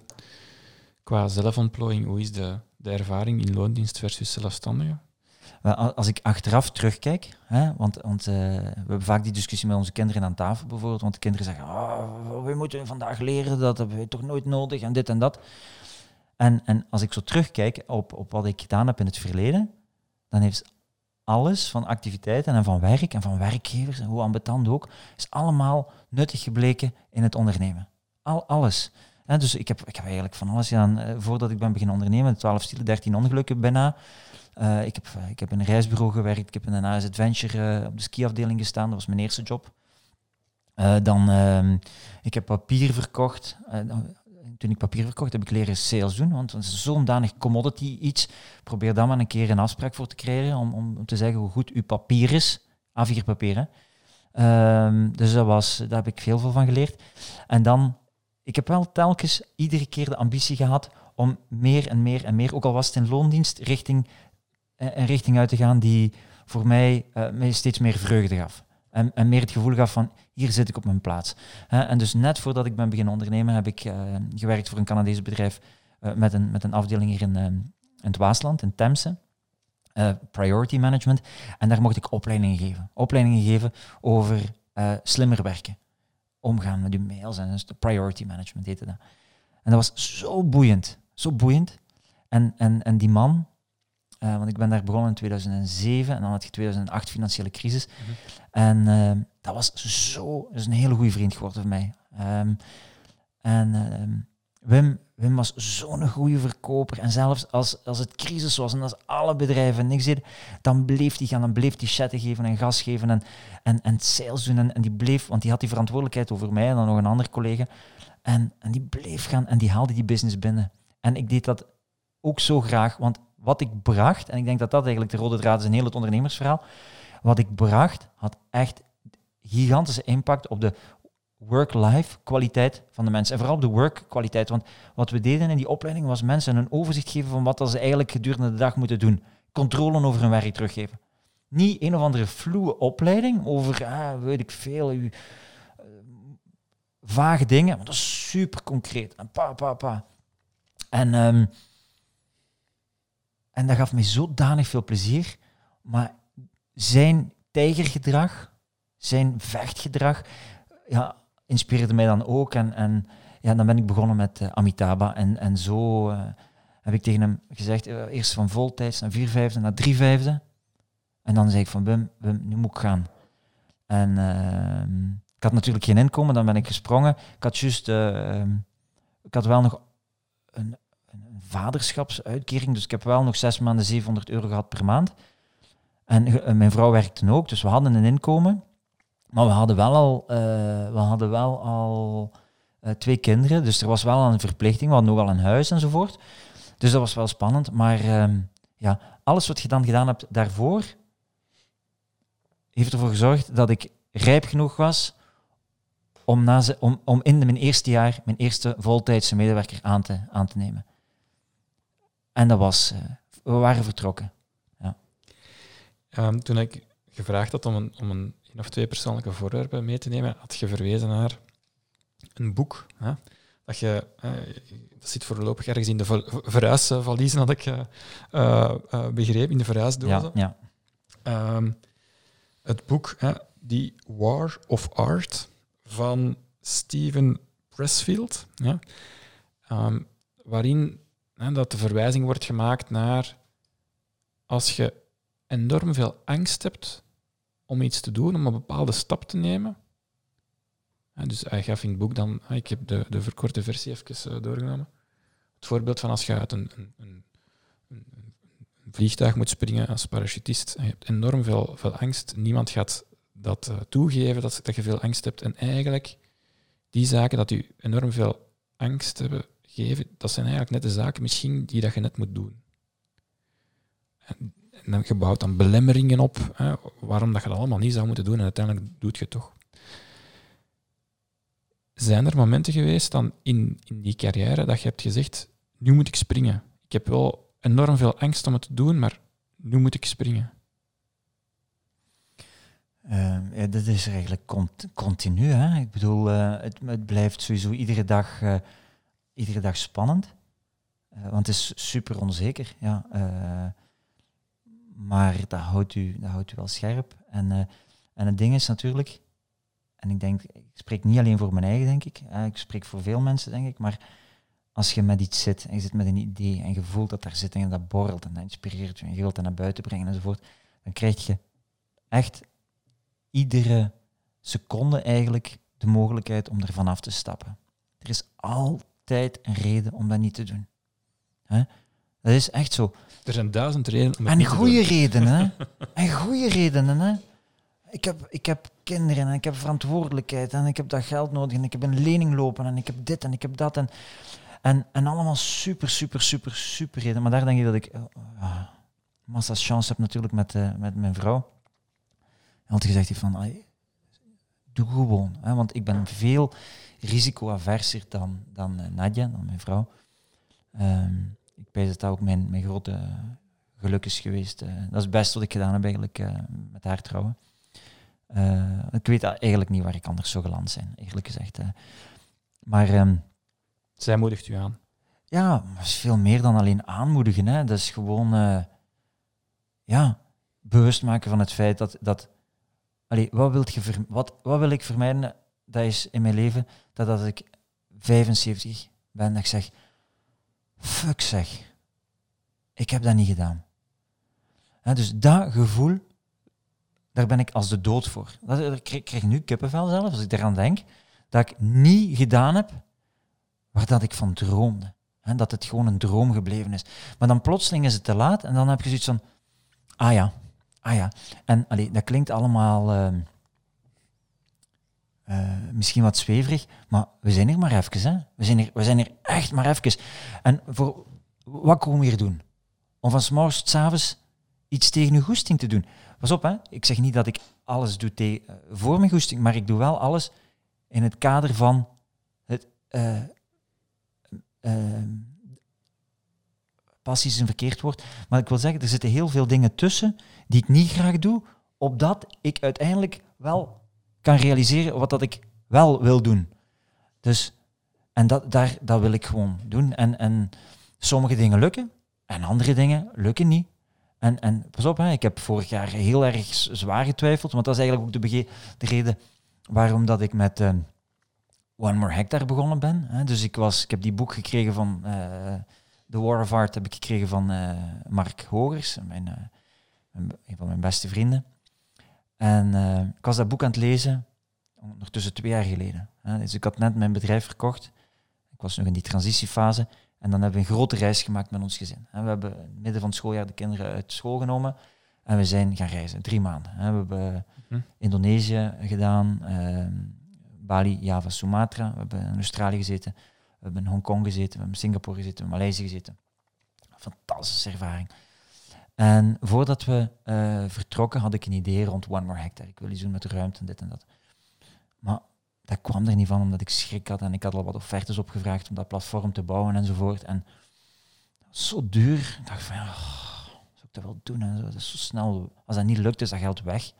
qua zelfontplooiing, hoe is de, de ervaring in loondienst versus zelfstandige? Als ik achteraf terugkijk, hè, want, eh, we hebben vaak die discussie met onze kinderen aan tafel bijvoorbeeld, want de kinderen zeggen, oh, we moeten vandaag leren, dat hebben we toch nooit nodig en dit en dat. En, en als ik zo terugkijk op, op wat ik gedaan heb in het verleden, dan heeft alles van activiteiten en van werk en van werkgevers, en hoe ambetant ook, is allemaal nuttig gebleken in het ondernemen. Al, alles. Dus ik heb, ik heb eigenlijk van alles gedaan. Eh, voordat ik ben beginnen ondernemen, 12 stielen, 13 ongelukken bijna. Eh, ik, heb, eh, ik heb in een reisbureau gewerkt, ik heb in een AS Adventure eh, op de skiafdeling gestaan, dat was mijn eerste job. Dan, ehm, ik heb papier verkocht. Toen ik papier verkocht, heb ik leren sales doen, want het is zo'n danig commodity iets. Probeer dan maar een keer een afspraak voor te krijgen, om, om, te zeggen hoe goed uw papier is. A4 papier, hè. Ehm, dus dat was, daar heb ik veel van geleerd. En dan, ik heb wel telkens iedere keer de ambitie gehad om meer en meer en meer, ook al was het in loondienst, richting een richting uit te gaan die voor mij, eh, mij steeds meer vreugde gaf. En, en meer het gevoel gaf van, hier zit ik op mijn plaats. En dus net voordat ik ben beginnen ondernemen, heb ik eh, gewerkt voor een Canadees bedrijf eh, met, een, met een afdeling hier in, eh, in het Waasland, in Temse. eh, priority management. En daar mocht ik opleidingen geven. Opleidingen geven over eh, slimmer werken. Omgaan met uw mails en dus de priority management heette dat. En dat was zo boeiend. Zo boeiend. En, en, en die man, eh, want ik ben daar begonnen in 2007 en dan had je 2008 financiële crisis. En eh, dat was zo, dat is een hele goede vriend geworden voor mij. Ehm, en ehm, Wim, Wim was zo'n goede verkoper. En zelfs als, als het crisis was en als alle bedrijven niks deden, dan bleef hij gaan, dan bleef hij chatten geven en gas geven en, en, en sales doen. En, en die bleef, want die had die verantwoordelijkheid over mij en dan nog een andere collega. En, en die bleef gaan en die haalde die business binnen. En ik deed dat ook zo graag, want wat ik bracht, en ik denk dat dat eigenlijk de rode draad is in heel het ondernemersverhaal, wat ik bracht had echt gigantische impact op de work-life kwaliteit van de mensen. En vooral op de work kwaliteit. Want wat we deden in die opleiding was mensen een overzicht geven van wat ze eigenlijk gedurende de dag moeten doen. Controle over hun werk teruggeven. Niet een of andere vloe opleiding over, ah, weet ik veel, u, uh, vage dingen. Maar dat is super concreet. En pa, pa, pa. En, um, en dat gaf mij zodanig veel plezier. Maar zijn tijgergedrag, zijn vechtgedrag, ja, inspireerde mij dan ook. En, en ja, dan ben ik begonnen met uh, Amitabha. En, en zo uh, heb ik tegen hem gezegd, uh, eerst van voltijds naar vier vijfde, naar drie vijfde. En dan zei ik van, Wim nu moet ik gaan. En ehm, ik had natuurlijk geen inkomen, dan ben ik gesprongen. Ik had juist, ehm, ik had wel nog vaderschapsuitkering, dus ik heb wel nog zes maanden 700 euro gehad per maand. En mijn vrouw werkte ook, dus we hadden een inkomen. Maar we hadden wel al, uh, we hadden wel al uh, twee kinderen, dus er was wel een verplichting. We hadden ook al een huis enzovoort. Dus dat was wel spannend. Maar uh, ja, alles wat je dan gedaan hebt daarvoor, heeft ervoor gezorgd dat ik rijp genoeg was om, na ze, om, om in mijn eerste jaar mijn eerste voltijdse medewerker aan te, aan te nemen. En dat was, uh, we waren vertrokken. Ja. Um, toen ik gevraagd had om een, om een één of twee persoonlijke voorwerpen mee te nemen, had je verwezen naar een boek. Hè? Dat, je, uh, dat zit voorlopig ergens in de verhuisvaliezen, had ik uh, begrepen, in de verhuisdozen. Ja, ja. Um, het boek, hè, die War of Art van Steven Pressfield, ja, um, waarin dat de verwijzing wordt gemaakt naar als je enorm veel angst hebt om iets te doen, om een bepaalde stap te nemen. Dus hij gaf in het boek dan, ik heb de, de verkorte versie even uh, doorgenomen. Het voorbeeld van als je uit een, een, een, een, vliegtuig moet springen als parachutist en je hebt enorm veel, veel angst. Niemand gaat dat uh, toegeven dat, dat je veel angst hebt. En eigenlijk, die zaken dat u enorm veel angst hebben dat zijn eigenlijk net de zaken misschien die dat je net moet doen. En en dan dan belemmeringen op, hè, waarom dat je dat allemaal niet zou moeten doen en uiteindelijk doet je het toch. Zijn er momenten geweest dan in, in die carrière dat je hebt gezegd, nu moet ik springen. Ik heb wel enorm veel angst om het te doen, maar nu moet ik springen. Ja, dat is eigenlijk cont continu. Hè? Ik bedoel, uh, het, blijft sowieso iedere dag, uh, iedere dag spannend. want het is super onzeker. Ja, maar dat houdt u, dat houdt u wel scherp. En, uh, en het ding is natuurlijk, en ik denk, ik spreek niet alleen voor mijn eigen, denk ik. Ik spreek voor veel mensen, denk ik. Maar als je met iets zit en je zit met een idee en je voelt dat daar zit en dat borrelt en dat inspireert je en je wilt dat naar buiten brengen enzovoort, dan krijg je echt iedere seconde eigenlijk de mogelijkheid om er vanaf te stappen. Er is altijd een reden om dat niet te doen. Hè? Dat is echt zo. Er zijn duizend redenen om het En goede redenen, hè? [laughs] En goede redenen, hè? Ik heb, ik heb kinderen en ik heb verantwoordelijkheid en ik heb dat geld nodig en ik heb een lening lopen en ik heb dit en ik heb dat. En, en, en allemaal super, super, super, super redenen. Maar daar denk ik dat ik uh, massa chance heb natuurlijk met, uh, met mijn vrouw. En had gezegd heeft van, doe gewoon. Hè? Want ik ben veel risicoaverser dan, dan uh, Nadja, dan mijn vrouw. Um, ik weet dat dat ook mijn, mijn grote geluk is geweest. Uh, dat is het beste wat ik gedaan heb eigenlijk uh, met haar trouwen. Uh, ik weet eigenlijk niet waar ik anders zou geland zijn, eerlijk gezegd. maar... Um, Zij moedigt u aan. Ja, dat is veel meer dan alleen aanmoedigen. Hè. Dat is gewoon... ja, bewust maken van het feit dat... dat allee, wat, wilt je wat, wat wil ik vermijden? Dat is in mijn leven dat als ik 75 ben, dat ik zeg fuck zeg, ik heb dat niet gedaan. Dus dat gevoel, daar ben ik als de dood voor. Dat, ik krijg, nu kippenvel zelf, als ik daaraan denk, dat ik niet gedaan heb waar dat ik van droomde. Dat het gewoon een droom gebleven is. Maar dan plotseling is het te laat en dan heb je zoiets van, ah ja, ah ja. En allee, dat klinkt allemaal ehm, eh, misschien wat zweverig, maar we zijn hier maar even. Hè. We, zijn hier, we zijn hier echt maar even. En voor, wat komen we hier doen? Om van s'morgens tot s'avonds iets tegen uw goesting te doen. Pas op, hè. ik zeg niet dat ik alles doe te, eh, voor mijn goesting, maar ik doe wel alles in het kader van het... ehm, passie is een verkeerd woord, maar ik wil zeggen, er zitten heel veel dingen tussen die ik niet graag doe, opdat ik uiteindelijk wel kan realiseren wat dat ik wel wil doen. Dus, en dat, daar, dat wil ik gewoon doen. En, en sommige dingen lukken, en andere dingen lukken niet. En, en pas op, hè, ik heb vorig jaar heel erg zwaar getwijfeld, want dat is eigenlijk ook de, de reden waarom dat ik met eh, One More Hectare begonnen ben. Hè. Dus ik, was, ik heb die boek gekregen van eh The War of Art, heb ik gekregen van eh, Mark Hogers, mijn- een van mijn beste vrienden. En eh, ik was dat boek aan het lezen, ondertussen twee jaar geleden. Hè. Dus ik had net mijn bedrijf verkocht. Ik was nog in die transitiefase. En dan hebben we een grote reis gemaakt met ons gezin. We hebben in het midden van het schooljaar de kinderen uit school genomen. En we zijn gaan reizen, drie maanden. hè. We hebben Mhm. Indonesië gedaan, ehm, Bali, Java, Sumatra. We hebben in Australië gezeten. We hebben in Hongkong gezeten, we hebben in Singapore gezeten, we hebben in Maleisië gezeten. Fantastische ervaring. En voordat we eh, vertrokken had ik een idee rond One More Hectare. Ik wil iets doen met de ruimte en dit en dat. Maar dat kwam er niet van, omdat ik schrik had en ik had al wat offertes opgevraagd om dat platform te bouwen enzovoort. En zo duur. Ik dacht van, oh, zou ik dat wel doen? En zo. Dat is zo snel. Als dat niet lukt, is dat geld weg.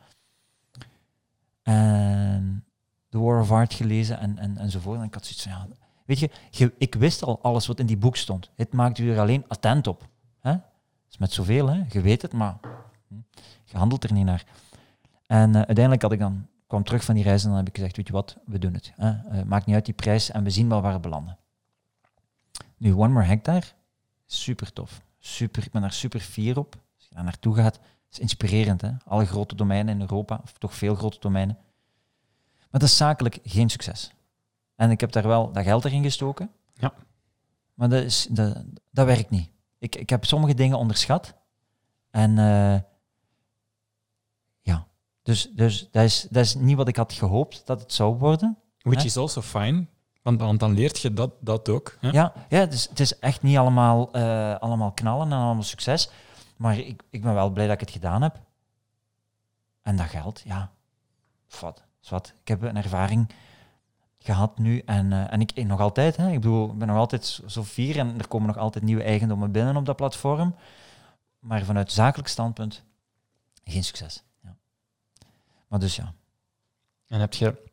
En The War of Art gelezen en, en, enzovoort. En ik had zoiets van, ja, weet je, ik wist al alles wat in die boek stond. Het maakt u er alleen attent op. Is met zoveel, hè? je weet het, maar hm, je handelt er niet naar. En eh, uiteindelijk had ik dan, kwam terug van die reis en dan heb ik gezegd, weet je wat, we doen het. Hè? Eh, maakt niet uit die prijs en we zien wel waar we belanden. Nu, One More Hectare, super tof. Super, ik ben daar super fier op. Als je daar naartoe gaat, is inspirerend. Hè? Alle grote domeinen in Europa, of toch veel grote domeinen. Maar dat is zakelijk geen succes. En ik heb daar wel dat geld erin gestoken. Ja. Maar dat, is, dat, dat werkt niet. Ik, ik heb sommige dingen onderschat. En eh, ja, dus, dus dat, is, dat is niet wat ik had gehoopt dat het zou worden. Which Hè? is also fine, want, want dan leert je dat, dat ook. Hè? Ja, ja het, is, het is echt niet allemaal, eh, allemaal knallen en allemaal succes. Maar ik, ik ben wel blij dat ik het gedaan heb. En dat geld, ja. Wat, wat. Ik heb een ervaring gehad nu en, eh, en ik, nog altijd. Hè. Ik bedoel, ik ben nog altijd zo- fier en er komen nog altijd nieuwe eigendommen binnen op dat platform. Maar vanuit zakelijk standpunt geen succes. Ja. Maar dus ja. En heb je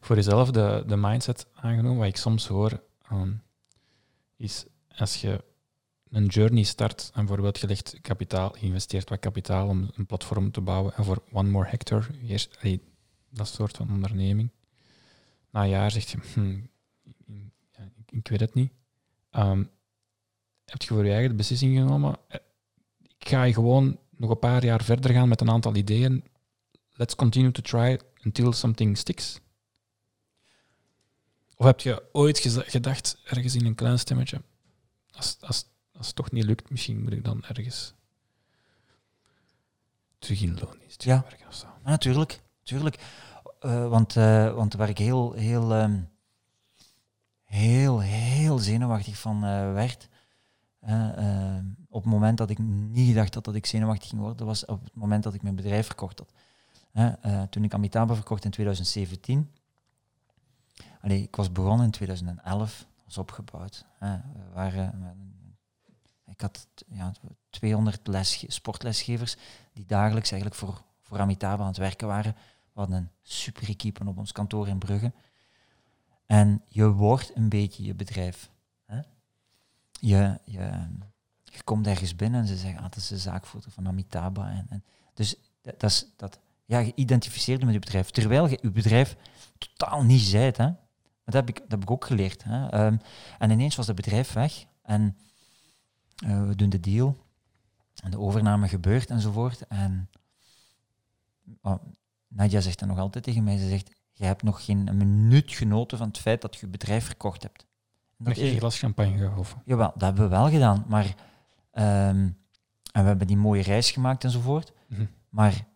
voor jezelf de, de mindset aangenomen, wat ik soms hoor, ehm, is als je een journey start, en bijvoorbeeld je legt kapitaal, je investeert wat kapitaal om een platform te bouwen, en voor One More Hectare, eerst, dat soort van onderneming, na een jaar zeg je, ja, ik, ik weet het niet. Ehm, heb je voor je eigen de beslissing genomen, eh, ik ga gewoon nog een paar jaar verder gaan met een aantal ideeën, let's continue to try until something sticks? Of heb je ooit gedacht, ergens in een klein stemmetje, als, als, als het toch niet lukt, misschien moet ik dan ergens terug in loondienst Ja. werken of zo. Ja, natuurlijk. natuurlijk. Eh, want, eh, want waar ik heel, heel, ehm, heel, heel zenuwachtig van eh, werd, op het moment dat ik niet gedacht had dat ik zenuwachtig ging worden, was op het moment dat ik mijn bedrijf verkocht had. Toen ik Amitabha verkocht in 2017, allee, ik was begonnen in 2011, was opgebouwd. We waren, ik had ja, 200 les, sportlesgevers die dagelijks eigenlijk voor, voor Amitabha aan het werken waren. We een super equipe op ons kantoor in Brugge. En je wordt een beetje je bedrijf. Hè? Je, je, je komt ergens binnen en ze zeggen, ah, dat is de zaakvoerder van Amitabha. En, en, dus dat, dat is, dat, ja, je identificeert met je bedrijf. Terwijl je je bedrijf totaal niet zijt. Hè? Dat, heb ik, dat heb ik ook geleerd. Hè? Ehm, en ineens was het bedrijf weg. En eh, we doen de deal. En de overname gebeurt enzovoort. En oh, Nadia zegt dan nog altijd tegen mij, ze zegt, je hebt nog geen minuut genoten van het feit dat je je bedrijf verkocht hebt. Nog één glas champagne gehoven. Jawel, dat hebben we wel gedaan. Maar, ehm, en we hebben die mooie reis gemaakt enzovoort. Mhm. Maar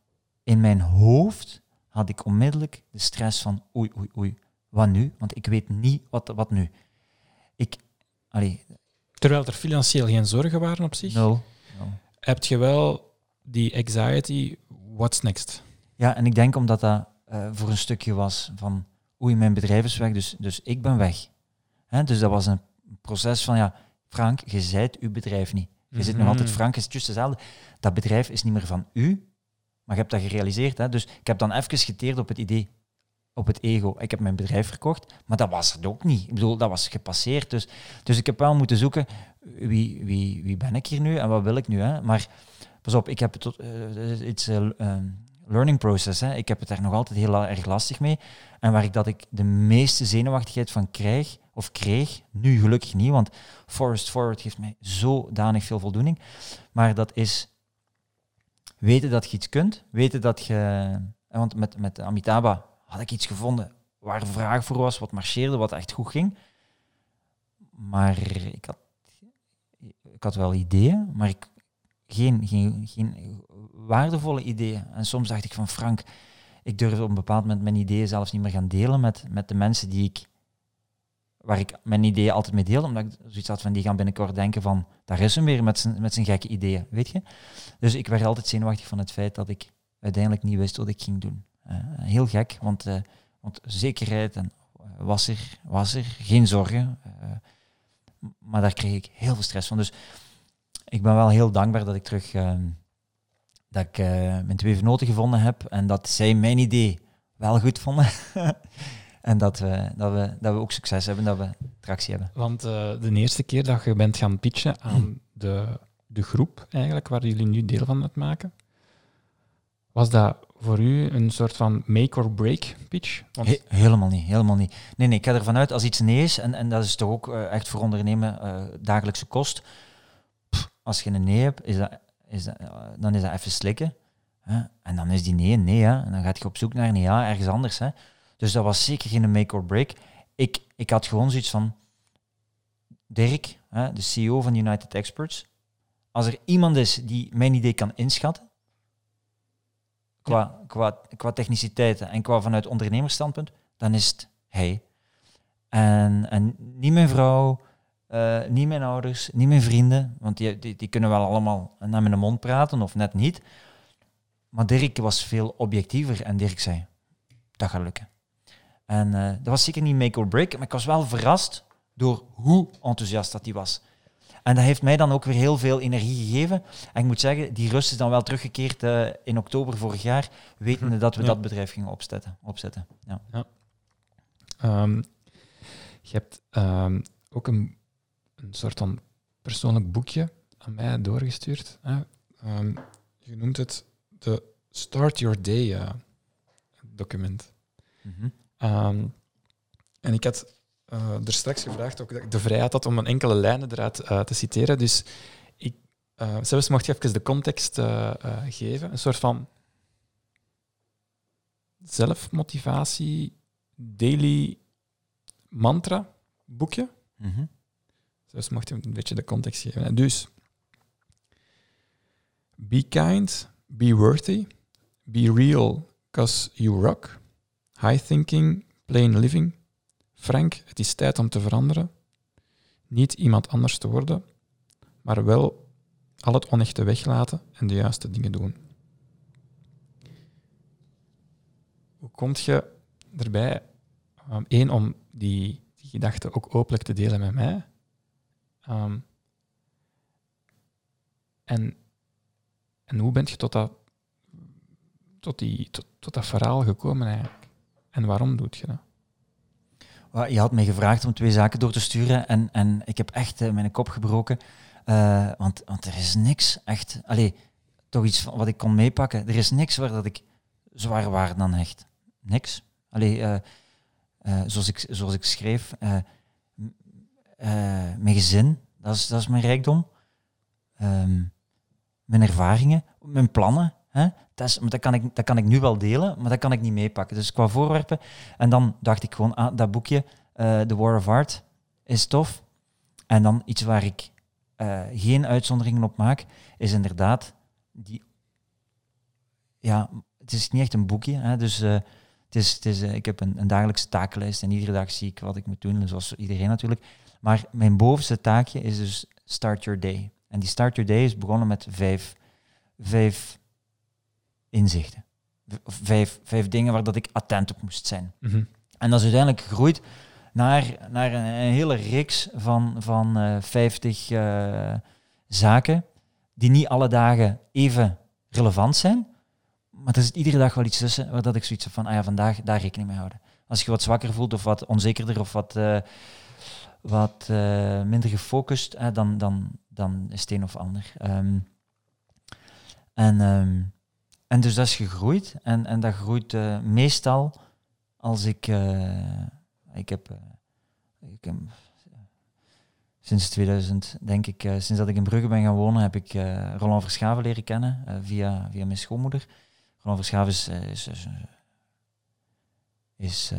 in mijn hoofd had ik onmiddellijk de stress van oei, oei, oei, wat nu? Want ik weet niet wat, wat nu. Ik, allee, Terwijl er financieel geen zorgen waren op zich, nul. heb je wel die anxiety, what's next? Ja, en ik denk omdat dat eh, voor een stukje was van oei, mijn bedrijf is weg, dus, dus ik ben weg. Hè? Dus dat was een proces van ja, Frank, je zijt uw bedrijf niet. Je zit nog Mhm. altijd Frank, is het juist hetzelfde. Dat bedrijf is niet meer van u, maar je hebt dat gerealiseerd. Hè? Dus ik heb dan even geteerd op het idee, op het ego. Ik heb mijn bedrijf verkocht, maar dat was het ook niet. Ik bedoel, dat was gepasseerd. Dus, dus ik heb wel moeten zoeken, wie, wie, wie ben ik hier nu en wat wil ik nu? Hè? Maar pas op, ik heb tot, eh, it's a eh, learning process. Hè? Ik heb het daar nog altijd heel erg lastig mee. En waar ik dat ik de meeste zenuwachtigheid van krijg, of kreeg, nu gelukkig niet, want Forest Forward geeft mij zodanig veel voldoening. Maar dat is weten dat je iets kunt, weten dat je... Want met, met Amitabha had ik iets gevonden waar vraag voor was, wat marcheerde, wat echt goed ging. Maar ik had, ik had wel ideeën, maar ik, geen, geen, waardevolle ideeën. En soms dacht ik van Frank, ik durf op een bepaald moment mijn ideeën zelfs niet meer gaan delen met, met de mensen die ik, waar ik mijn ideeën altijd mee deel, omdat ik zoiets had van die gaan binnenkort denken van, daar is hem weer met zijn, met zijn gekke ideeën, weet je. Dus ik werd altijd zenuwachtig van het feit dat ik uiteindelijk niet wist wat ik ging doen. Eh, heel gek, want, eh, want zekerheid en, eh, was, er, was er, geen zorgen. maar daar kreeg ik heel veel stress van. Dus ik ben wel heel dankbaar dat ik terug ehm, dat ik eh, mijn twee vernoten gevonden heb en dat zij mijn idee wel goed vonden. [laughs] en dat we, dat, we, dat we ook succes hebben, dat we tractie hebben. Want eh, de eerste keer dat je bent gaan pitchen aan [clears throat] de, de groep, eigenlijk, waar jullie nu deel van uitmaken, was dat voor u een soort van make-or-break pitch? Want He- helemaal niet, helemaal niet. Nee, nee, ik ga ervan uit als iets nee is, en, en dat is toch ook eh, echt voor ondernemen dagelijkse kost. Als je een nee hebt, is dat, is dat, eh, dan is dat even slikken. Hè? En dan is die nee een nee. Hè? En dan gaat je op zoek naar een ja ergens anders. Hè? Dus dat was zeker geen make-or-break. Ik, ik had gewoon zoiets van, Dirk, hè, de CEO van United Experts, als er iemand is die mijn idee kan inschatten, qua, qua, qua techniciteiten en qua vanuit ondernemersstandpunt, dan is het hij. En, en niet mijn vrouw, eh, niet mijn ouders, niet mijn vrienden, want die, die, die kunnen wel allemaal naar mijn mond praten of net niet. Maar Dirk was veel objectiever en Dirk zei, dat gaat lukken. En eh, dat was zeker niet make or break, maar ik was wel verrast door hoe enthousiast dat hij was. En dat heeft mij dan ook weer heel veel energie gegeven. En ik moet zeggen, die rust is dan wel teruggekeerd eh, in oktober vorig jaar, wetende dat we Ja. dat bedrijf gingen opzetten. opzetten. Ja. ehm, je hebt ehm, ook een, een soort van persoonlijk boekje aan mij doorgestuurd. Hè? Ehm, je noemt het de Start Your Day eh, document. Mhm. Ehm, en ik had eh, er straks gevraagd ook dat ik de vrijheid had om een enkele lijnen eruit eh, te citeren. Dus ik, zelfs mocht je even de context geven. Een soort van zelfmotivatie, daily mantra boekje. Mhm. Dus mocht je een beetje de context geven. Dus, be kind, be worthy, be real, cause you rock. High thinking, plain living. Frank, het is tijd om te veranderen. Niet iemand anders te worden, maar wel al het onechte weglaten en de juiste dingen doen. Hoe kom je erbij, um, één, om die, die gedachten ook openlijk te delen met mij? Um, en, en hoe ben je tot dat, tot, die, tot, dat verhaal gekomen eigenlijk? En waarom doet je dat? Je had mij gevraagd om twee zaken door te sturen en, en ik heb echt eh, mijn kop gebroken. Eh, want, want er is niks echt... Allee, toch iets wat ik kon meepakken. Er is niks waar dat ik zwaar waarde aan hecht. Niks. Allee, eh, zoals, ik, zoals ik schreef, mijn gezin, dat is, dat is mijn rijkdom. Ehm, mijn ervaringen, mijn plannen. Hè? Dat, is, maar dat, kan ik, dat kan ik nu wel delen, maar dat kan ik niet meepakken. Dus qua voorwerpen. En dan dacht ik gewoon, ah, dat boekje, eh The War of Art, is tof. En dan iets waar ik eh, geen uitzonderingen op maak, is inderdaad die. Ja, het is niet echt een boekje. Hè, dus eh, het is, het is, eh, ik heb een, een dagelijkse takenlijst en iedere dag zie ik wat ik moet doen, zoals iedereen natuurlijk. Maar mijn bovenste taakje is dus Start Your Day. En die Start Your Day is begonnen met vijf, vijf inzichten. Vijf, vijf dingen waar dat ik attent op moest zijn. Mhm. En dat is uiteindelijk gegroeid naar, naar een, een hele reeks van, van eh 50 eh, zaken die niet alle dagen even relevant zijn. Maar er zit iedere dag wel iets tussen waar dat ik zoiets heb van, ah ja, vandaag daar rekening mee houden. Als je wat zwakker voelt of wat onzekerder of wat, eh, wat eh, minder gefocust, eh, dan, dan, dan is of ander. Ehm, en, ehm, en dus dat is gegroeid. En, en dat groeit eh, meestal als ik... ik heb... ik heb sinds 2000, denk ik, sinds dat ik in Brugge ben gaan wonen, heb ik eh, Roland Verschaven leren kennen via, via mijn schoonmoeder. Roland Verschaven is, is, is, is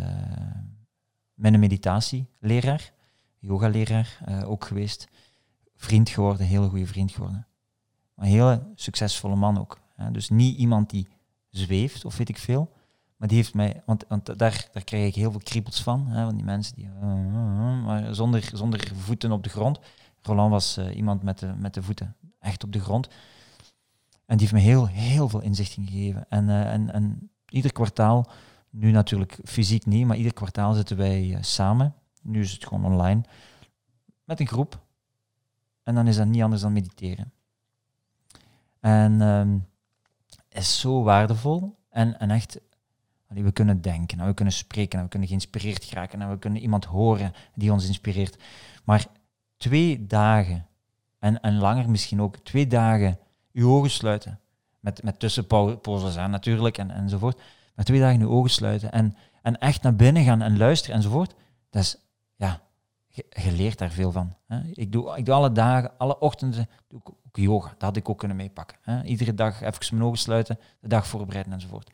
mijn meditatieleraar, yogaleraar eh, ook geweest. Vriend geworden, hele goede vriend geworden. Een hele succesvolle man ook. Hè. Dus niet iemand die zweeft of weet ik veel. Maar die heeft mij, want, want daar, daar krijg ik heel veel kriebels van. Hè, van die mensen die, maar zonder, zonder voeten op de grond. Roland was eh, iemand met de, met de voeten echt op de grond. En die heeft me heel, heel veel inzichten gegeven. En, eh, en, en ieder kwartaal, nu natuurlijk fysiek niet, maar ieder kwartaal zitten wij samen. Nu is het gewoon online. Met een groep. En dan is dat niet anders dan mediteren. En ehm is zo waardevol. En, en echt, we kunnen denken, en we kunnen spreken, en we kunnen geïnspireerd geraken, en we kunnen iemand horen die ons inspireert. Maar twee dagen, en, en langer misschien ook, twee dagen uw ogen sluiten. Met, met tussenposes aan natuurlijk, en, enzovoort. Maar twee dagen uw ogen sluiten en, en echt naar binnen gaan en luisteren enzovoort. Dat is, ja, je, leert daar veel van. Hè. Ik, doe, ik doe alle dagen, alle ochtenden, doe ik ook yoga. Dat had ik ook kunnen meepakken. Hè. Iedere dag even mijn ogen sluiten, de dag voorbereiden enzovoort.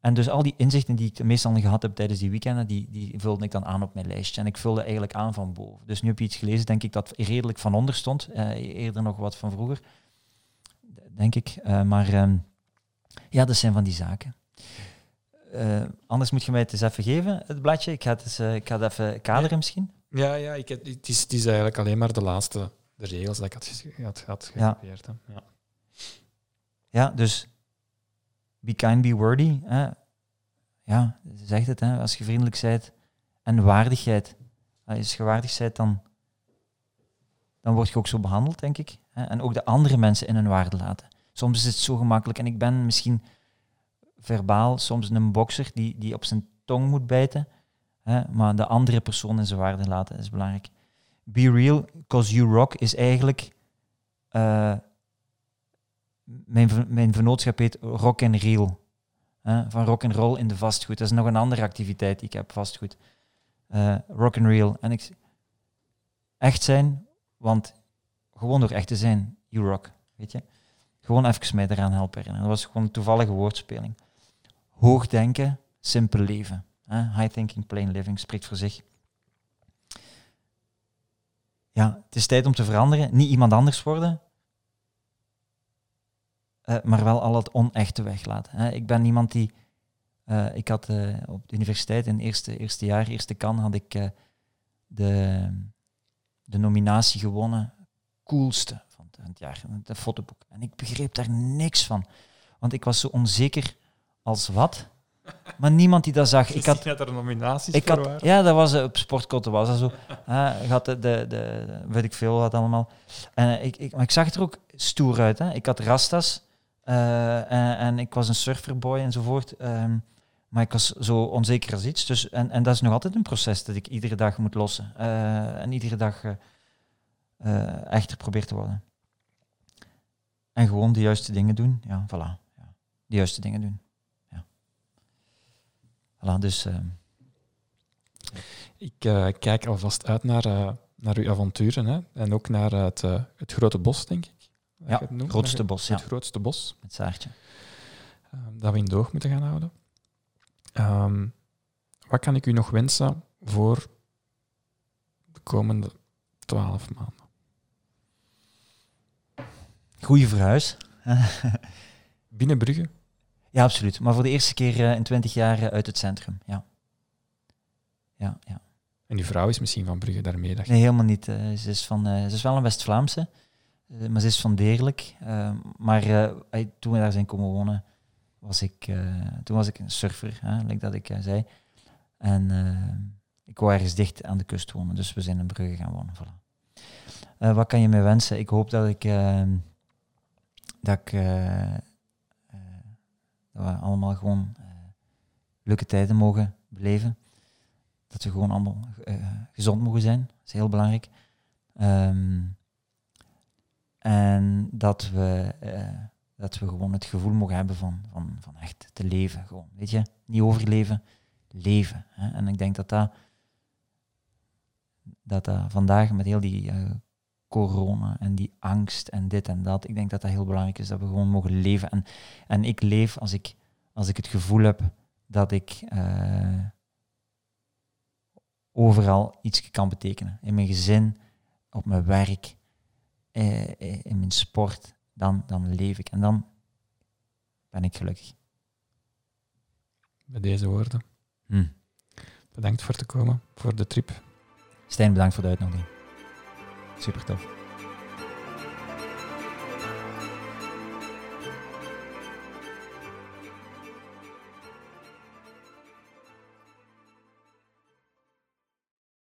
En dus al die inzichten die ik meestal gehad heb tijdens die weekenden, die, die vulde ik dan aan op mijn lijstje. En ik vulde eigenlijk aan van boven. Dus nu heb je iets gelezen, denk ik, dat redelijk van onder stond. Eh, eerder nog wat van vroeger, denk ik. Eh, maar ehm, ja, dat zijn van die zaken. Eh, anders moet je mij het eens even geven, het bladje. Ik ga het, eens, eh, ik ga het even kaderen misschien. Ja, ja ik heb, het, is, het is eigenlijk alleen maar de laatste de regels dat ik had, had, had Ja. gekopieerd. Ja. Ja, dus be kind, be worthy. Hè. Ja, ze zegt het, hè, als je vriendelijk bent en waardigheid. Hè, Als je waardig bent, dan, dan word je ook zo behandeld, denk ik. Hè. En ook de andere mensen in hun waarde laten. Soms is het zo gemakkelijk. En ik ben misschien verbaal soms een bokser die, die op zijn tong moet bijten. Hè, maar de andere persoon in zijn waarde laten is belangrijk. Be real, cause you rock is eigenlijk... eh, mijn, mijn vernootschap heet Rock and Reel. Hè, van rock and roll in de vastgoed. Dat is nog een andere activiteit die ik heb, vastgoed. Eh, rock and Reel. En ik echt zijn, want gewoon door echt te zijn, you rock, weet je. Gewoon even mij eraan helpen herinneren. Dat was gewoon een toevallige woordspeling. Hoog denken, simpel leven. High thinking, plain living, spreekt voor zich. Ja, het is tijd om te veranderen. Niet iemand anders worden, eh, maar wel al het onechte weglaten. Ik ben iemand die... eh, ik had eh, op de universiteit in het eerste, eerste jaar, eerste kan, had ik de, de nominatie gewonnen. Coolste van het, van het jaar, de fotoboek. En ik begreep daar niks van. Want ik was zo onzeker als wat. Maar niemand die dat zag. [laughs] Ik had, dat er nominaties ik voor had, waren. ja, dat was eh, op Sportkotten was dat zo. Uh, had de, de, de, weet ik veel wat allemaal. En eh, ik, ik, maar ik zag er ook stoer uit. Hè. Ik had rastas eh, en, en ik was een surferboy enzovoort. Ehm, maar ik was zo onzeker als iets. Dus, en, en dat is nog altijd een proces dat ik iedere dag moet lossen. En iedere dag echter probeer te worden. En gewoon de juiste dingen doen. Ja, voilà. Ja. De juiste dingen doen. Voilà, dus... Ik eh, kijk alvast uit naar, eh, naar uw avonturen hè? en ook naar het, eh, het grote bos, denk ik. Ja, het noemt. grootste bos, ja. Het grootste bos met Saartje. eh, dat we in doog moeten gaan houden. Ehm, wat kan ik u nog wensen voor de komende twaalf maanden? Goeie verhuis. [laughs] Binnen Brugge? Ja, absoluut. Maar voor de eerste keer eh, in twintig jaar eh, uit het centrum. Ja. Ja, ja. En uw vrouw is misschien van Brugge daarmee. Dat Nee, helemaal niet. Eh, ze, is van, ze is wel een West-Vlaamse, maar ze is van Deerlijk. Maar toen we daar zijn komen wonen, was ik, toen was ik een surfer, hè, like dat ik zei. En ik wou ergens dicht aan de kust wonen, dus we zijn in Brugge gaan wonen. Voilà. Wat kan je mij wensen? Ik hoop dat ik, dat ik dat we allemaal gewoon eh, leuke tijden mogen beleven. Dat we gewoon allemaal eh, gezond mogen zijn. Dat is heel belangrijk. Ehm, en dat we, eh, dat we gewoon het gevoel mogen hebben van, van, van echt te leven. Gewoon, weet je? Niet overleven, leven. Hè? En ik denk dat dat, dat dat vandaag met heel die corona en die angst en dit en dat, ik denk dat dat heel belangrijk is, dat we gewoon mogen leven. En, en ik leef als ik, als ik het gevoel heb dat ik eh, overal iets kan betekenen. In mijn gezin, op mijn werk, eh, eh, in mijn sport, dan, dan leef ik. En dan ben ik gelukkig. Bij deze woorden. Hm. Bedankt voor te komen, voor de trip. Stijn, bedankt voor de uitnodiging. Super tof.